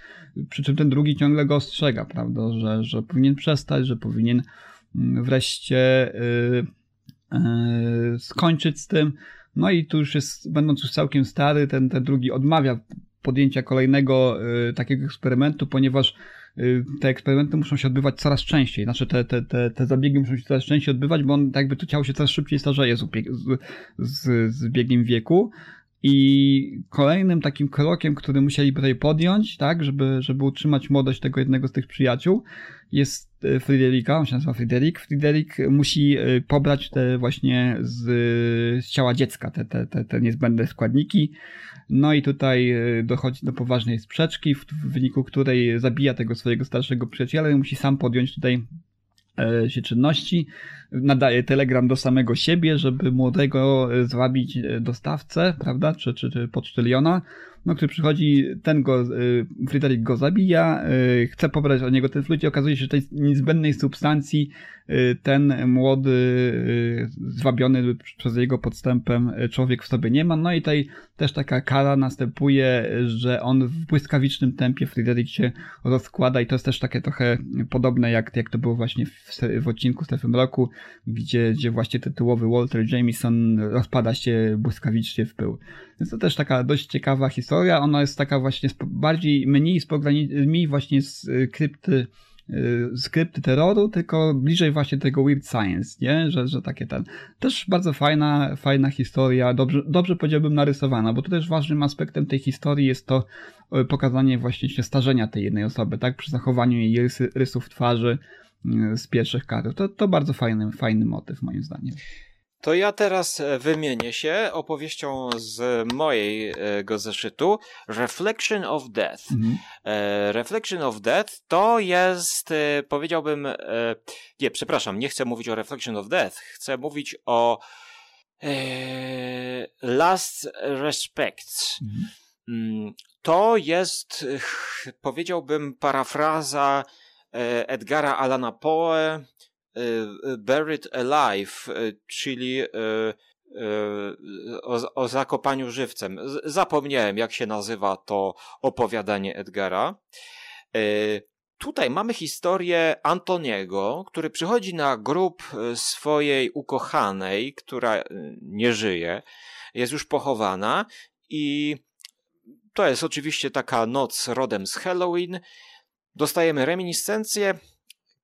przy czym ten drugi ciągle go ostrzega, prawda, że, że powinien przestać, że powinien wreszcie y, y, skończyć z tym. No i tu już jest, będąc już całkiem stary, ten, ten drugi odmawia podjęcia kolejnego y, takiego eksperymentu, ponieważ te eksperymenty muszą się odbywać coraz częściej. Znaczy te, te, te, te zabiegi muszą się coraz częściej odbywać, bo on, jakby to ciało się coraz szybciej starzeje z, z, z, biegiem wieku. I kolejnym takim krokiem, który musieli tutaj podjąć, tak, żeby, żeby utrzymać młodość tego jednego z tych przyjaciół, jest Friderika, on się nazywa Friderik. Friderik musi e, pobrać te właśnie z, z ciała dziecka, te, te, te, te niezbędne składniki. No i tutaj e, dochodzi do poważnej sprzeczki, w, w wyniku której zabija tego swojego starszego przyjaciela i musi sam podjąć tutaj się czynności nadaje telegram do samego siebie, żeby młodego e, zwabić e, dostawcę, prawda, czy, czy, czy pocztyliona, no, który przychodzi, ten go, e, Fryderyk go zabija, chce pobrać od niego ten flut i okazuje się, że tej niezbędnej substancji ten młody, zwabiony przez jego podstępem człowiek w sobie nie ma, no i tutaj też taka kara następuje, że on w błyskawicznym tempie Fryderyk się rozkłada i to jest też takie trochę podobne jak, jak to było właśnie w, w odcinku Strefy Mroku, gdzie, gdzie właśnie tytułowy Walter Jameson rozpada się błyskawicznie w pył. Więc to też taka dość ciekawa historia. Ona jest taka właśnie bardziej, mniej, mniej właśnie z y, krypty y, skrypty terroru, tylko bliżej właśnie tego weird science, nie? Że, że takie ten. Też bardzo fajna, fajna historia, dobrze, dobrze powiedziałbym narysowana, bo tu też ważnym aspektem tej historii jest to y, pokazanie właśnie się starzenia tej jednej osoby, tak? Przy zachowaniu jej rysy, rysów twarzy, E, z pierwszych kadr. To, to bardzo fajny, fajny motyw moim zdaniem. To ja teraz e, wymienię się opowieścią z mojego zeszytu Reflection of Death. Mhm. E, Reflection of Death to jest, powiedziałbym, nie, przepraszam, nie chcę mówić o Reflection of Death, chcę mówić o Last Respects. Mhm. Mm, to jest, powiedziałbym, parafraza E, Edgara Alana Poe e, e, Buried Alive, czyli o, o zakopaniu żywcem. Zapomniałem, jak się nazywa to opowiadanie Edgara. Tutaj mamy historię Antoniego, który przychodzi na grób swojej ukochanej, która nie żyje, jest już pochowana i to jest oczywiście taka noc rodem z Halloween dostajemy reminiscencję,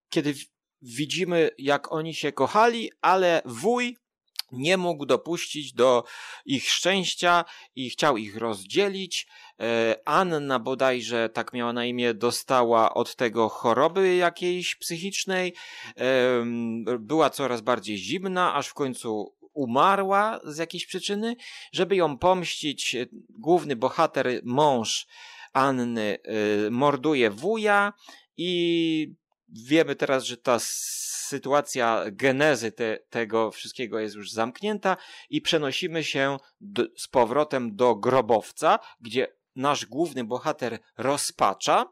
kiedy widzimy, jak oni się kochali, ale wuj nie mógł dopuścić do ich szczęścia i chciał ich rozdzielić. E, Anna bodajże, tak miała na imię, dostała od tego choroby jakiejś psychicznej. Była coraz bardziej zimna, aż w końcu umarła z jakiejś przyczyny. Żeby ją pomścić, główny bohater, mąż Anny y, morduje wuja i wiemy teraz, że ta sytuacja genezy te, tego wszystkiego jest już zamknięta i przenosimy się do, z powrotem do grobowca, gdzie nasz główny bohater rozpacza.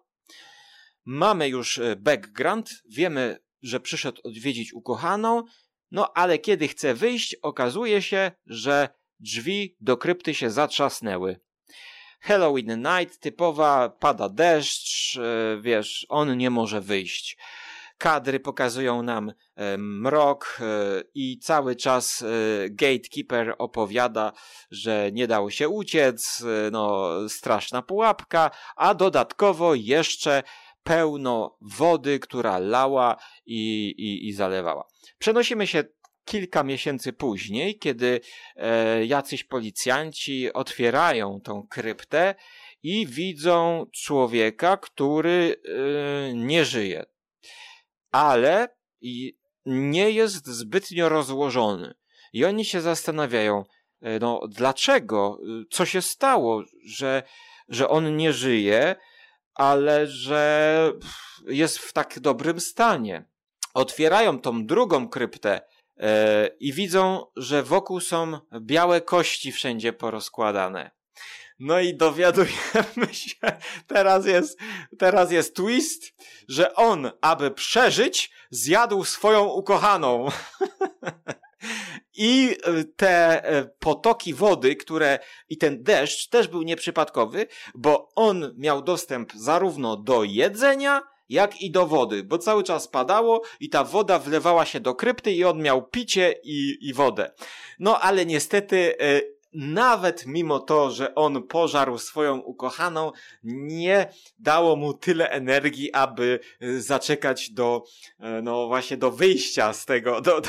Mamy już y, background, wiemy, że przyszedł odwiedzić ukochaną, no ale kiedy chce wyjść, okazuje się, że drzwi do krypty się zatrzasnęły. Halloween Night, typowa, pada deszcz, e, wiesz, on nie może wyjść. Kadry pokazują nam e, mrok e, i cały czas gatekeeper opowiada, że nie dało się uciec, no straszna pułapka, a dodatkowo jeszcze pełno wody, która lała i, i, i zalewała. Przenosimy się kilka miesięcy później, kiedy e, jacyś policjanci otwierają tą kryptę i widzą człowieka, który e, nie żyje, ale nie jest zbytnio rozłożony. I oni się zastanawiają, e, no dlaczego, co się stało, że, że on nie żyje, ale że jest w tak dobrym stanie. Otwierają tą drugą kryptę, E, i widzą, że wokół są białe kości wszędzie porozkładane. No i dowiadujemy się, teraz jest, teraz jest twist, że on, aby przeżyć, zjadł swoją ukochaną. I e, te e, potoki wody, które i ten deszcz też był nieprzypadkowy, bo on miał dostęp zarówno do jedzenia, jak i do wody, bo cały czas padało i ta woda wlewała się do krypty i on miał picie i, i wodę. No ale niestety e, nawet mimo to, że on pożarł swoją ukochaną, nie dało mu tyle energii, aby e, zaczekać do, e, no właśnie do wyjścia z tego. Do, do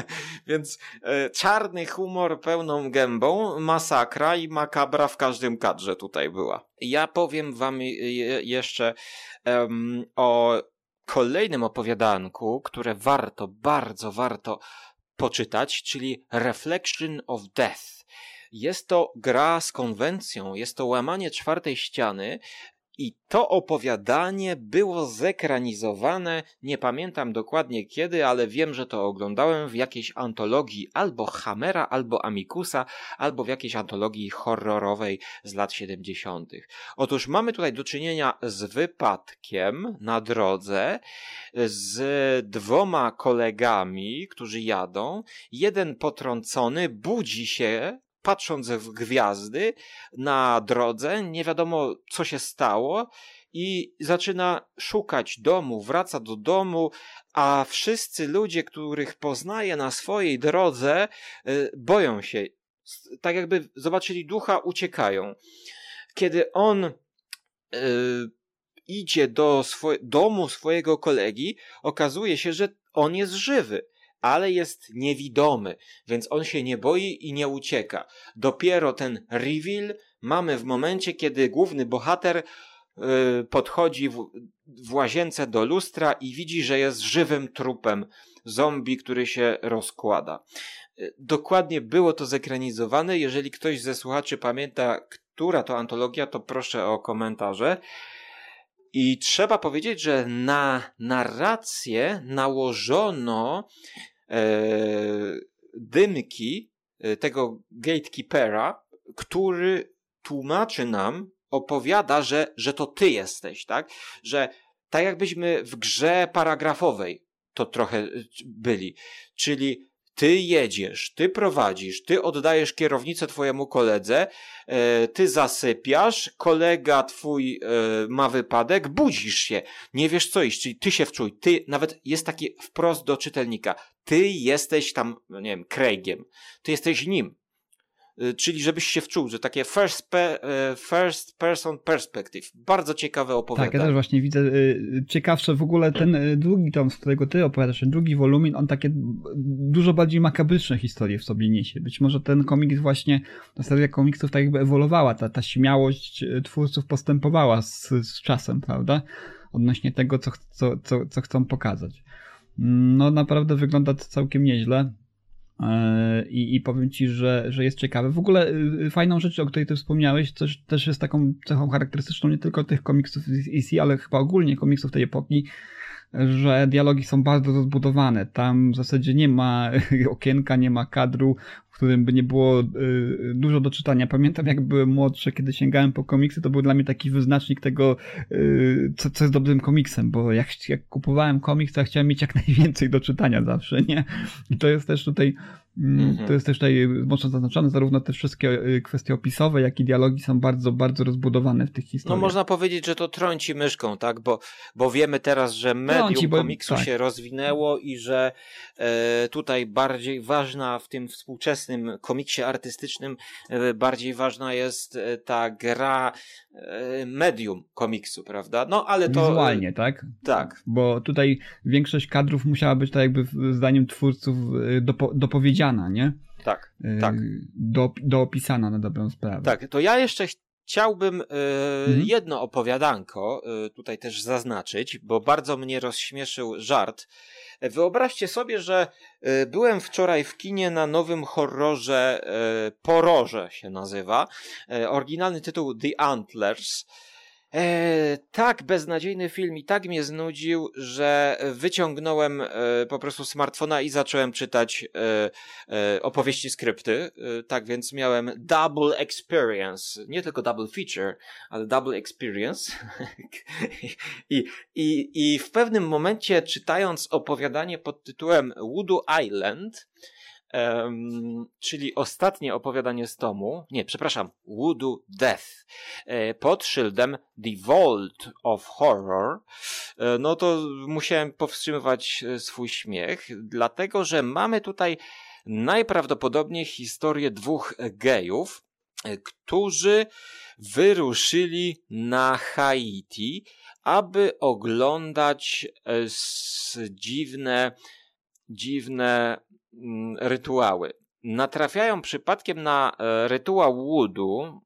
Więc e, czarny humor pełną gębą, masakra i makabra w każdym kadrze tutaj była. Ja powiem wam je, jeszcze um, o kolejnym opowiadanku, które warto, bardzo warto poczytać, czyli Reflection of Death. Jest to gra z konwencją, jest to łamanie czwartej ściany, i to opowiadanie było zekranizowane, nie pamiętam dokładnie kiedy, ale wiem, że to oglądałem w jakiejś antologii albo Hammera, albo Amikusa, albo w jakiejś antologii horrorowej z lat 70. Otóż mamy tutaj do czynienia z wypadkiem na drodze z dwoma kolegami, którzy jadą. Jeden potrącony budzi się patrząc w gwiazdy na drodze, nie wiadomo co się stało i zaczyna szukać domu, wraca do domu, a wszyscy ludzie, których poznaje na swojej drodze, y, boją się. Tak jakby zobaczyli ducha, uciekają. Kiedy on y, idzie do swo- domu swojego kolegi, okazuje się, że on jest żywy ale jest niewidomy, więc on się nie boi i nie ucieka. Dopiero ten reveal mamy w momencie, kiedy główny bohater yy, podchodzi w, w łazience do lustra i widzi, że jest żywym trupem zombie, który się rozkłada. Yy, dokładnie było to zekranizowane. Jeżeli ktoś ze słuchaczy pamięta, która to antologia, to proszę o komentarze. I trzeba powiedzieć, że na narrację nałożono dymki e, tego gatekeepera, który tłumaczy nam, opowiada, że, że to ty jesteś, tak? Że tak jakbyśmy w grze paragrafowej to trochę e, byli. Czyli ty jedziesz, ty prowadzisz, ty oddajesz kierownicę twojemu koledze, e, ty zasypiasz, kolega twój e, ma wypadek, budzisz się, nie wiesz co iść, czyli ty się wczuj, ty, nawet jest takie wprost do czytelnika, ty jesteś tam, no nie wiem, Craigiem, ty jesteś nim, czyli żebyś się wczuł, że takie first, pe, y, first person perspective. Bardzo ciekawe opowiadanie. Tak, ja też właśnie widzę y, ciekawsze w ogóle ten drugi tom, z którego ty opowiadasz, ten drugi wolumin, on takie dużo bardziej makabryczne historie w sobie niesie. Być może ten komiks właśnie, ta seria komiksów tak jakby ewoluowała, ta, ta śmiałość twórców postępowała z, z czasem, prawda? Odnośnie tego, co, co, co, co chcą pokazać. No naprawdę wygląda to całkiem nieźle. E, I, I powiem ci, że, że jest ciekawe. W ogóle y, fajną rzecz, o której ty wspomniałeś, też, też jest taką cechą charakterystyczną nie tylko tych komiksów z EC, ale chyba ogólnie komiksów tej epoki, że dialogi są bardzo rozbudowane. Tam w zasadzie nie ma okienka, nie ma kadru, w którym by nie było y, dużo do czytania. Pamiętam, jak byłem młodszy, kiedy sięgałem po komiksy, to był dla mnie taki wyznacznik tego, y, co, co jest dobrym komiksem, bo jak, jak kupowałem komiks, to ja chciałem mieć jak najwięcej do czytania zawsze, nie? I to jest też tutaj Mhm. To jest też tutaj mocno zaznaczone, zarówno te wszystkie y, kwestie opisowe, jak i dialogi są bardzo, bardzo rozbudowane w tych historiach. No można powiedzieć, że to trąci myszką, tak? Bo, bo wiemy teraz, że medium trąci, bo, komiksu tak. się rozwinęło i że e, tutaj bardziej ważna w tym współczesnym komiksie artystycznym e, bardziej ważna jest e, ta gra e, medium komiksu, prawda? No ale to... Wizualnie, tak? Tak. Bo tutaj większość kadrów musiała być tak jakby zdaniem twórców e, dopo, dopowiedziana nie? Tak, yy, tak. Do, doopisana na dobrą sprawę. Tak, to ja jeszcze chciałbym yy, mhm. jedno opowiadanko yy, tutaj też zaznaczyć, bo bardzo mnie rozśmieszył żart. Wyobraźcie sobie, że byłem wczoraj w kinie na nowym horrorze Poroże się nazywa. Oryginalny tytuł The Antlers. E, tak beznadziejny film i tak mnie znudził, że wyciągnąłem e, po prostu smartfona i zacząłem czytać e, e opowieści skrypty. E, tak więc miałem double experience. Nie tylko double feature, ale double experience. I, i, I w pewnym momencie czytając opowiadanie pod tytułem Woodoo Island, Um, czyli ostatnie opowiadanie z tomu, nie, przepraszam, Woodu Death, e, pod szyldem The Vault of Horror, e, no to musiałem powstrzymywać e, swój śmiech, dlatego że mamy tutaj najprawdopodobniej historię dwóch gejów, którzy wyruszyli na Haiti, aby oglądać dziwne, dziwne Mm, rytuały. Natrafiają przypadkiem na e, rytuał łudu,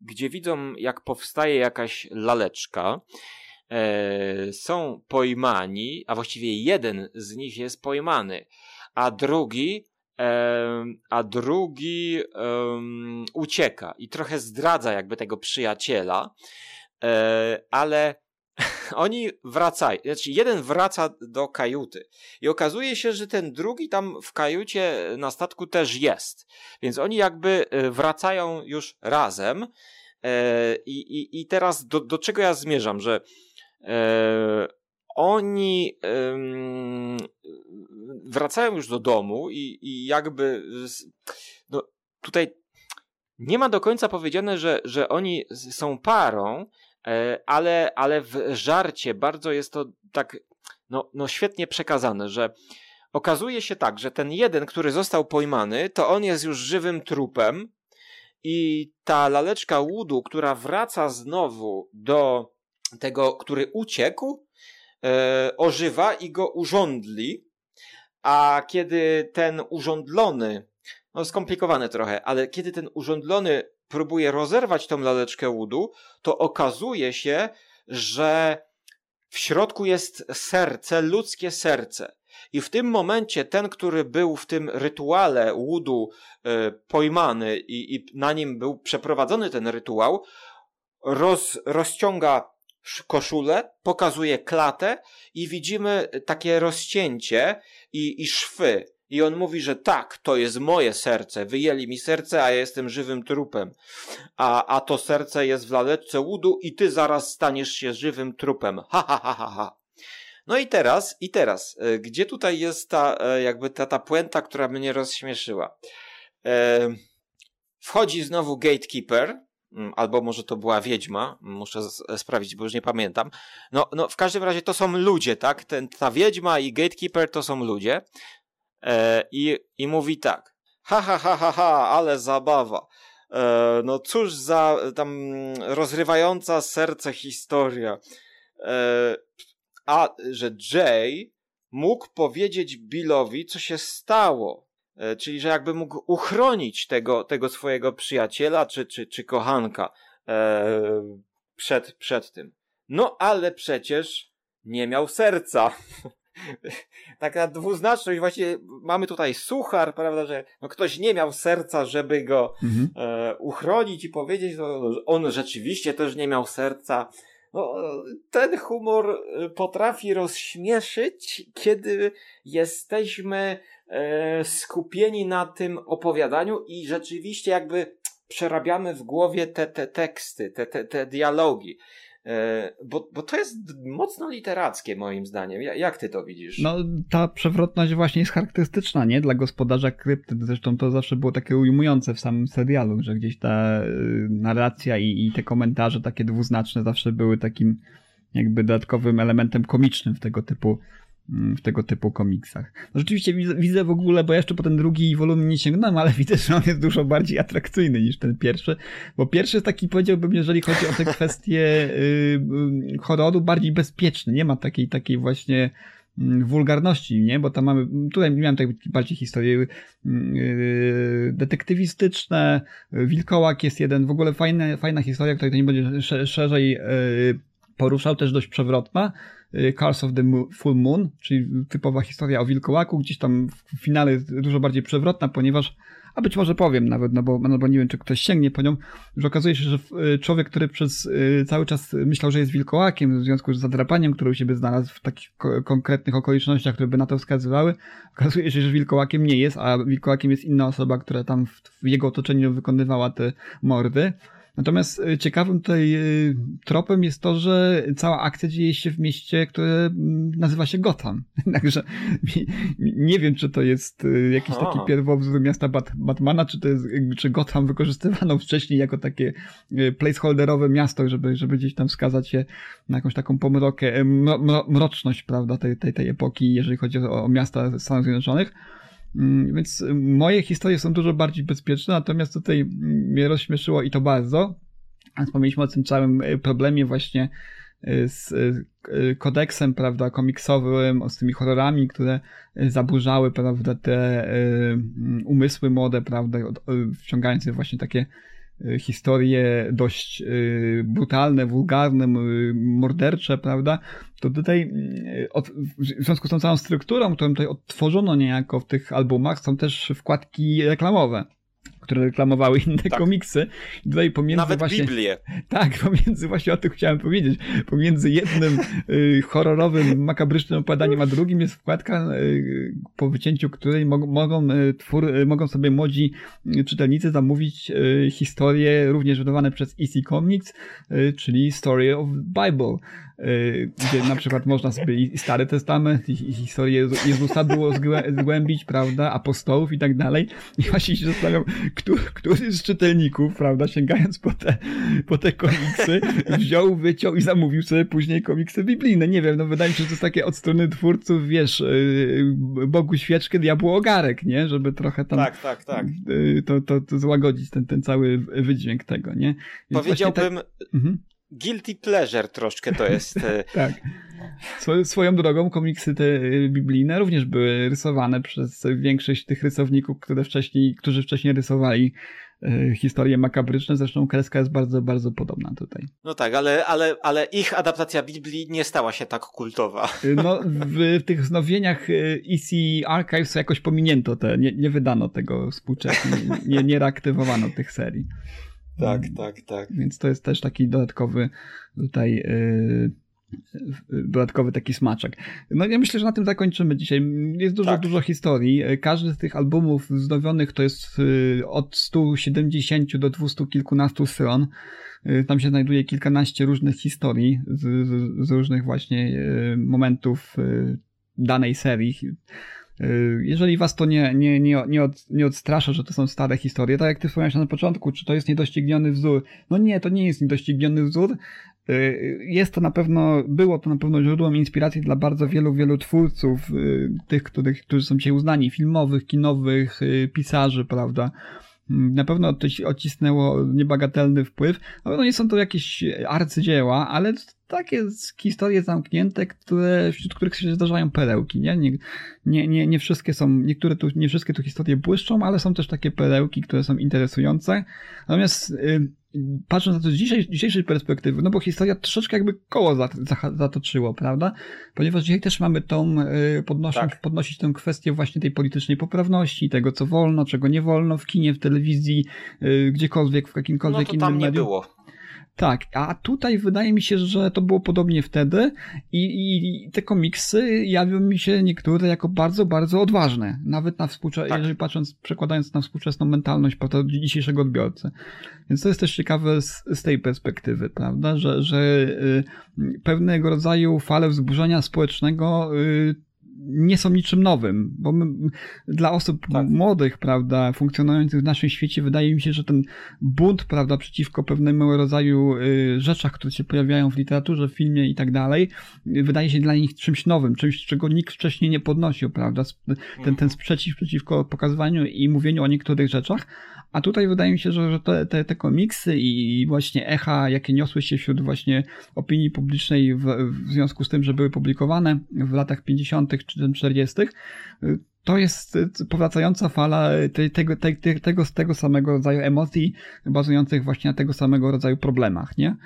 gdzie widzą, jak powstaje jakaś laleczka. E, są pojmani, a właściwie jeden z nich jest pojmany, a drugi e, a drugi ucieka i trochę zdradza jakby tego przyjaciela, ale oni wracają, znaczy jeden wraca do kajuty i okazuje się, że ten drugi tam w kajucie na statku też jest. Więc oni jakby e, wracają już razem e, i, i, i teraz do, do czego ja zmierzam, że e, oni wracają już do domu i, i jakby no, tutaj nie ma do końca powiedziane, że, że oni są parą, E, ale, ale w żarcie bardzo jest to tak no, no świetnie przekazane, że okazuje się tak, że ten jeden, który został pojmany, to on jest już żywym trupem i ta laleczka łudu, która wraca znowu do tego, który uciekł, e, ożywa i go urządli, a kiedy ten urządlony, no skomplikowane trochę, ale kiedy ten urządlony próbuje rozerwać tą laleczkę łudu, to okazuje się, że w środku jest serce, ludzkie serce. I w tym momencie ten, który był w tym rytuale łudu y, pojmany i, i, na nim był przeprowadzony ten rytuał, roz, rozciąga koszulę, pokazuje klatę i widzimy takie rozcięcie i, i szwy. I on mówi, że tak, to jest moje serce. Wyjęli mi serce, a ja jestem żywym trupem. A, a to serce jest w laleczce łudu i ty zaraz staniesz się żywym trupem. Ha, ha, ha, ha, ha. No i teraz, i teraz, e, gdzie tutaj jest ta, e, jakby ta, ta puenta, która mnie rozśmieszyła? E, wchodzi znowu gatekeeper, mm, albo może to była wiedźma, muszę sprawdzić, bo już nie pamiętam. No, no w każdym razie to są ludzie, tak? Ten, ta wiedźma i gatekeeper to są ludzie. E, i, i mówi tak. Ha, ha, ha, ha, ha, ale zabawa. E, no cóż za tam rozrywająca serce historia. E, a że Jay mógł powiedzieć Billowi, co się stało. E, czyli, że jakby mógł uchronić tego, tego swojego przyjaciela czy, czy, czy kochanka e, przed, przed tym. No ale przecież nie miał serca. taka dwuznaczność, właśnie mamy tutaj suchar, prawda, że no ktoś nie miał serca, żeby go mhm. e, uchronić i powiedzieć, no, on rzeczywiście też nie miał serca. No, ten humor e, potrafi rozśmieszyć, kiedy jesteśmy e, skupieni na tym opowiadaniu i rzeczywiście jakby przerabiamy w głowie te, te teksty, te, te, te dialogi. E, bo, bo to jest mocno literackie moim zdaniem. Jak ty to widzisz? No ta przewrotność właśnie jest charakterystyczna, nie? Dla gospodarza krypty. Zresztą to zawsze było takie ujmujące w samym serialu, że gdzieś ta y, narracja i, i te komentarze takie dwuznaczne zawsze były takim jakby dodatkowym elementem komicznym w tego typu w tego typu komiksach. No rzeczywiście widzę, w ogóle, bo jeszcze po ten drugi wolumin nie sięgnąłem, ale widzę, że on jest dużo bardziej atrakcyjny niż ten pierwszy, bo pierwszy jest taki, powiedziałbym, jeżeli chodzi o te kwestie yy, horroru, bardziej bezpieczny. Nie ma takiej, takiej właśnie mm, wulgarności, nie? Bo tam mamy, tutaj miałem takie bardziej historie yy, detektywistyczne, wilkołak jest jeden, w ogóle fajna, fajna historia, której to nie będzie szerzej yy, poruszał, też dość przewrotna, Y, Cars of the Full Moon, czyli typowa historia o wilkołaku, gdzieś tam w finale jest dużo bardziej przewrotna, ponieważ, a być może powiem nawet, no bo, no bo nie wiem, czy ktoś sięgnie po nią, że okazuje się, że y, człowiek, który przez y, cały czas myślał, że jest wilkołakiem, w związku z zadrapaniem, które u siebie znalazł w takich konkretnych okolicznościach, które by na to wskazywały, okazuje się, że wilkołakiem nie jest, a wilkołakiem jest inna osoba, która tam w, w jego otoczeniu wykonywała te mordy. Natomiast e, ciekawym tutaj e, tropem jest to, że cała akcja dzieje się w mieście, które nazywa się Gotham. Także nie wiem, czy to jest jakiś taki pierwowzór miasta Bat Batmana, czy to jest, czy Gotham wykorzystywano wcześniej jako takie placeholderowe miasto, żeby, żeby gdzieś tam wskazać się na jakąś taką pomrokę, mroczność, prawda, tej, tej, tej epoki, jeżeli chodzi o, o miasta Stanów Zjednoczonych. Mm, więc moje historie są dużo bardziej bezpieczne, natomiast tutaj mnie rozśmieszyło i to bardzo. Wspomnieliśmy o tym całym e, problemie właśnie e, z e, kodeksem, prawda, komiksowym, z tymi horrorami, które zaburzały, prawda, te umysły młode, prawda, wciągając właśnie takie historie dość y, brutalne, wulgarne, mordercze, prawda, to tutaj y, w związku z tą całą strukturą, którą tutaj odtworzono niejako w tych albumach, są też wkładki reklamowe które reklamowały inne tak. komiksy. I tutaj pomiędzy Nawet właśnie... Biblię. Tak, pomiędzy właśnie o tym chciałem powiedzieć. Pomiędzy jednym y, horrorowym, makabrycznym opowiadaniem, a drugim jest wkładka, y, po wycięciu której mog mogą, y, twór, y, mogą sobie młodzi y, czytelnicy zamówić y, historie również wydawane przez EC Comics, czyli Story of Bible. Y, gdzie na przykład można sobie i Stary Testament, i, i historię Jezusa było zgłębić, prawda, apostołów i tak dalej. I właśnie się zastanawiam, który, który z czytelników, prawda, sięgając po te, po te komiksy, wziął, wyciął i zamówił sobie później komiksy biblijne. Nie wiem, no wydaje mi się, że to jest takie od strony twórców, wiesz, y, Bogu świeczkę, diabłu ogarek, nie? Żeby trochę tam tak, tak, tak. Y, to, to, to złagodzić ten, ten cały wydźwięk tego, nie? Więc Powiedziałbym, tak... mhm guilty pleasure troszkę to jest. E, tak. Swoją drogą komiksy te e, biblijne również były rysowane przez większość tych rysowników, które wcześniej, którzy wcześniej rysowali e, historie makabryczne, zresztą kreska jest bardzo, bardzo podobna tutaj. No tak, ale, ale, ale ich adaptacja Biblii nie stała się tak kultowa. No, w, w tych wznowieniach EC Archives jakoś pominięto te, nie, nie wydano tego współcześnie, nie, nie reaktywowano tych serii. Tak, tak, tak. Więc to jest też taki dodatkowy tutaj yy, dodatkowy taki smaczek. No ja myślę, że na tym zakończymy dzisiaj. Jest dużo, tak. dużo historii. Każdy z tych albumów wznowionych to jest y, od 170 do 200 kilkunastu stron. Y, tam się znajduje kilkanaście różnych historii z, z, z różnych właśnie momentów danej serii. Y, jeżeli was to nie, nie, nie, nie, od, nie odstrasza, że to są stare historie, tak jak ty wspomniałeś na początku, czy to jest niedościgniony wzór? No nie, to nie jest niedościgniony wzór. Y, jest to na pewno, było to na pewno źródłem inspiracji dla bardzo wielu, wielu twórców, y, tych, których, którzy są dzisiaj uznani, filmowych, kinowych, pisarzy, prawda? Mm, na pewno odcisnęło niebagatelny wpływ. Na pewno nie są to jakieś arcydzieła, ale takie historie zamknięte, które, wśród których się zdarzają perełki, nie? Nie, nie, nie, nie wszystkie są, niektóre tu, nie wszystkie tu historie błyszczą, ale są też takie perełki, które są interesujące. Natomiast y, patrząc na to z dzisiejszej, dzisiejszej perspektywy, no bo historia troszeczkę jakby koło zatoczyło, prawda? Ponieważ dzisiaj też mamy tą, y, podnosząc, tak. podnosić tę kwestię właśnie tej politycznej poprawności, tego co wolno, czego nie wolno w kinie, w telewizji, y, gdziekolwiek, w jakimkolwiek no to tam innym nie było. Tak, a tutaj wydaje mi się, że to było podobnie wtedy i, i te komiksy jawią mi się niektóre jako bardzo, bardzo odważne. Nawet na współczesne, tak. jeżeli patrząc, przekładając na współczesną mentalność dzisiejszego odbiorcy. Więc to jest też ciekawe z, z tej perspektywy, prawda, że, że y, pewnego rodzaju fale wzburzenia społecznego y, nie są niczym nowym, bo my, dla osób tak. młodych, prawda, funkcjonujących w naszym świecie, wydaje mi się, że ten bunt, prawda, przeciwko pewnemu rodzaju y, rzeczach, które się pojawiają w literaturze, w filmie i tak dalej, wydaje się dla nich czymś nowym, czymś, czego nikt wcześniej nie podnosił, prawda, ten, ten mhm. sprzeciw przeciwko pokazywaniu i mówieniu o niektórych rzeczach, a tutaj wydaje mi się, że, że te, te, te komiksy i właśnie echa, jakie niosły się wśród właśnie opinii publicznej w, w związku z tym, że były publikowane w latach 50. czy 40., to jest powracająca fala te, tego, te, tego, tego samego rodzaju emocji, bazujących właśnie na tego samego rodzaju problemach, nie?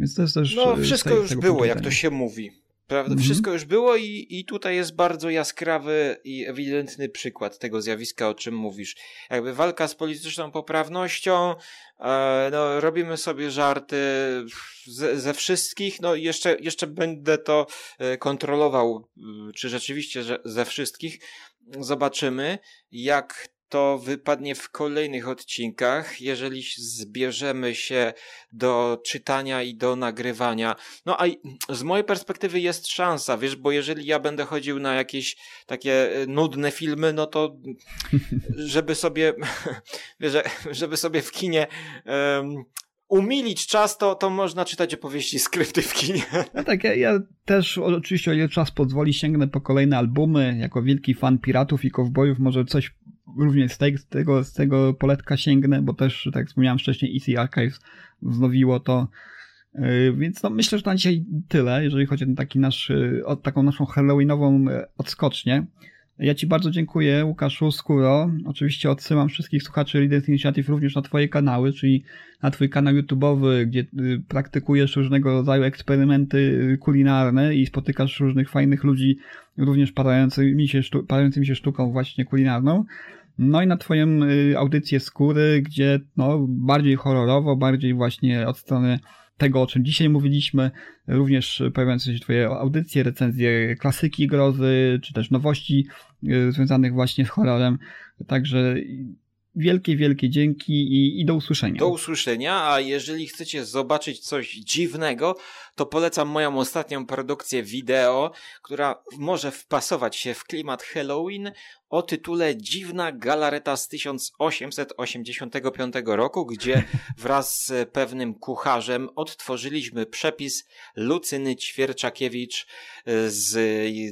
Więc to jest też. No, wszystko już było, jak to się mówi. Prawda? Mhm. Wszystko już było i, i tutaj jest bardzo jaskrawy i ewidentny przykład tego zjawiska, o czym mówisz. Jakby walka z polityczną poprawnością, e, no, robimy sobie żarty ze, ze wszystkich, no jeszcze, jeszcze będę to e, kontrolował, czy rzeczywiście że ze wszystkich. Zobaczymy, jak to wypadnie w kolejnych odcinkach, jeżeli zbierzemy się do czytania i do nagrywania. No a z mojej perspektywy jest szansa, wiesz, bo jeżeli ja będę chodził na jakieś takie e, nudne filmy, no to żeby sobie, wiesz, żeby sobie w kinie um, umilić czas, to, to można czytać opowieści, skrypty w kinie. No tak, ja, ja, też oczywiście o ile czas pozwoli sięgnę po kolejne albumy, jako wielki fan piratów i kowbojów, może coś również z tego, z tego, poletka sięgnę, bo też, tak jak wspomniałem wcześniej, EC Archives wznowiło to, yy, więc no myślę, że na dzisiaj tyle, jeżeli chodzi o taki nasz, yy, o taką naszą halloweenową yy, odskocznię. Ja Ci bardzo dziękuję, Łukaszu Skuro. Oczywiście odsyłam wszystkich słuchaczy Leaders Initiative również na Twoje kanały, czyli na Twój kanał YouTube'owy, gdzie y, praktykujesz różnego rodzaju eksperymenty y, kulinarne i spotykasz różnych fajnych ludzi, również parającymi się, sztu parającymi się sztuką właśnie kulinarną. No i na Twoją y, audycję Skóry, gdzie no, bardziej horrorowo, bardziej właśnie od strony tego, o czym dzisiaj mówiliśmy, również pojawiające się Twoje audycje, recenzje klasyki grozy, czy też nowości y, związanych właśnie z horrorem. Także wielkie, wielkie dzięki i, i, do usłyszenia. Do usłyszenia, a jeżeli chcecie zobaczyć coś dziwnego, to polecam moją ostatnią produkcję wideo, która może wpasować się w klimat Halloween o tytule Dziwna galareta z 1885 roku, gdzie wraz z pewnym kucharzem odtworzyliśmy przepis Lucyny Ćwierczakiewicz e, z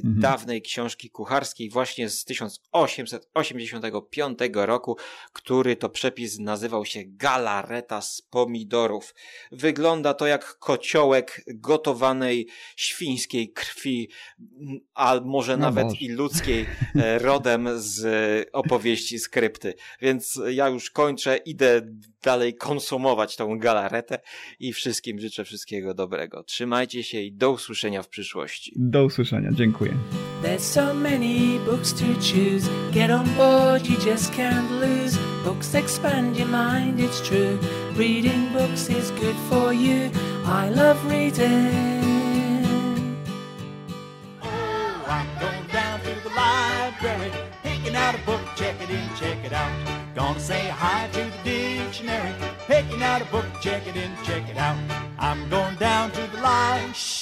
mhm. dawnej książki kucharskiej właśnie z 1885 roku, który to przepis nazywał się Galareta z pomidorów. Wygląda to jak kociołek gotowanej świńskiej krwi, a może no nawet Boże. i ludzkiej e, rodem z opowieści skrypty. Więc ja już kończę, idę dalej konsumować tą galaretę i wszystkim życzę wszystkiego dobrego. Trzymajcie się i do usłyszenia w przyszłości. Do usłyszenia, dziękuję. There's so many books to choose. Get on board, you just can't lose. Books expand your mind, it's true. Reading books is good for you. I love reading. Oh, I'm going down to the library, picking out a book, check it in, check it out. Gonna say hi to the dictionary, picking out a book, check it in, check it out. I'm going down to the library.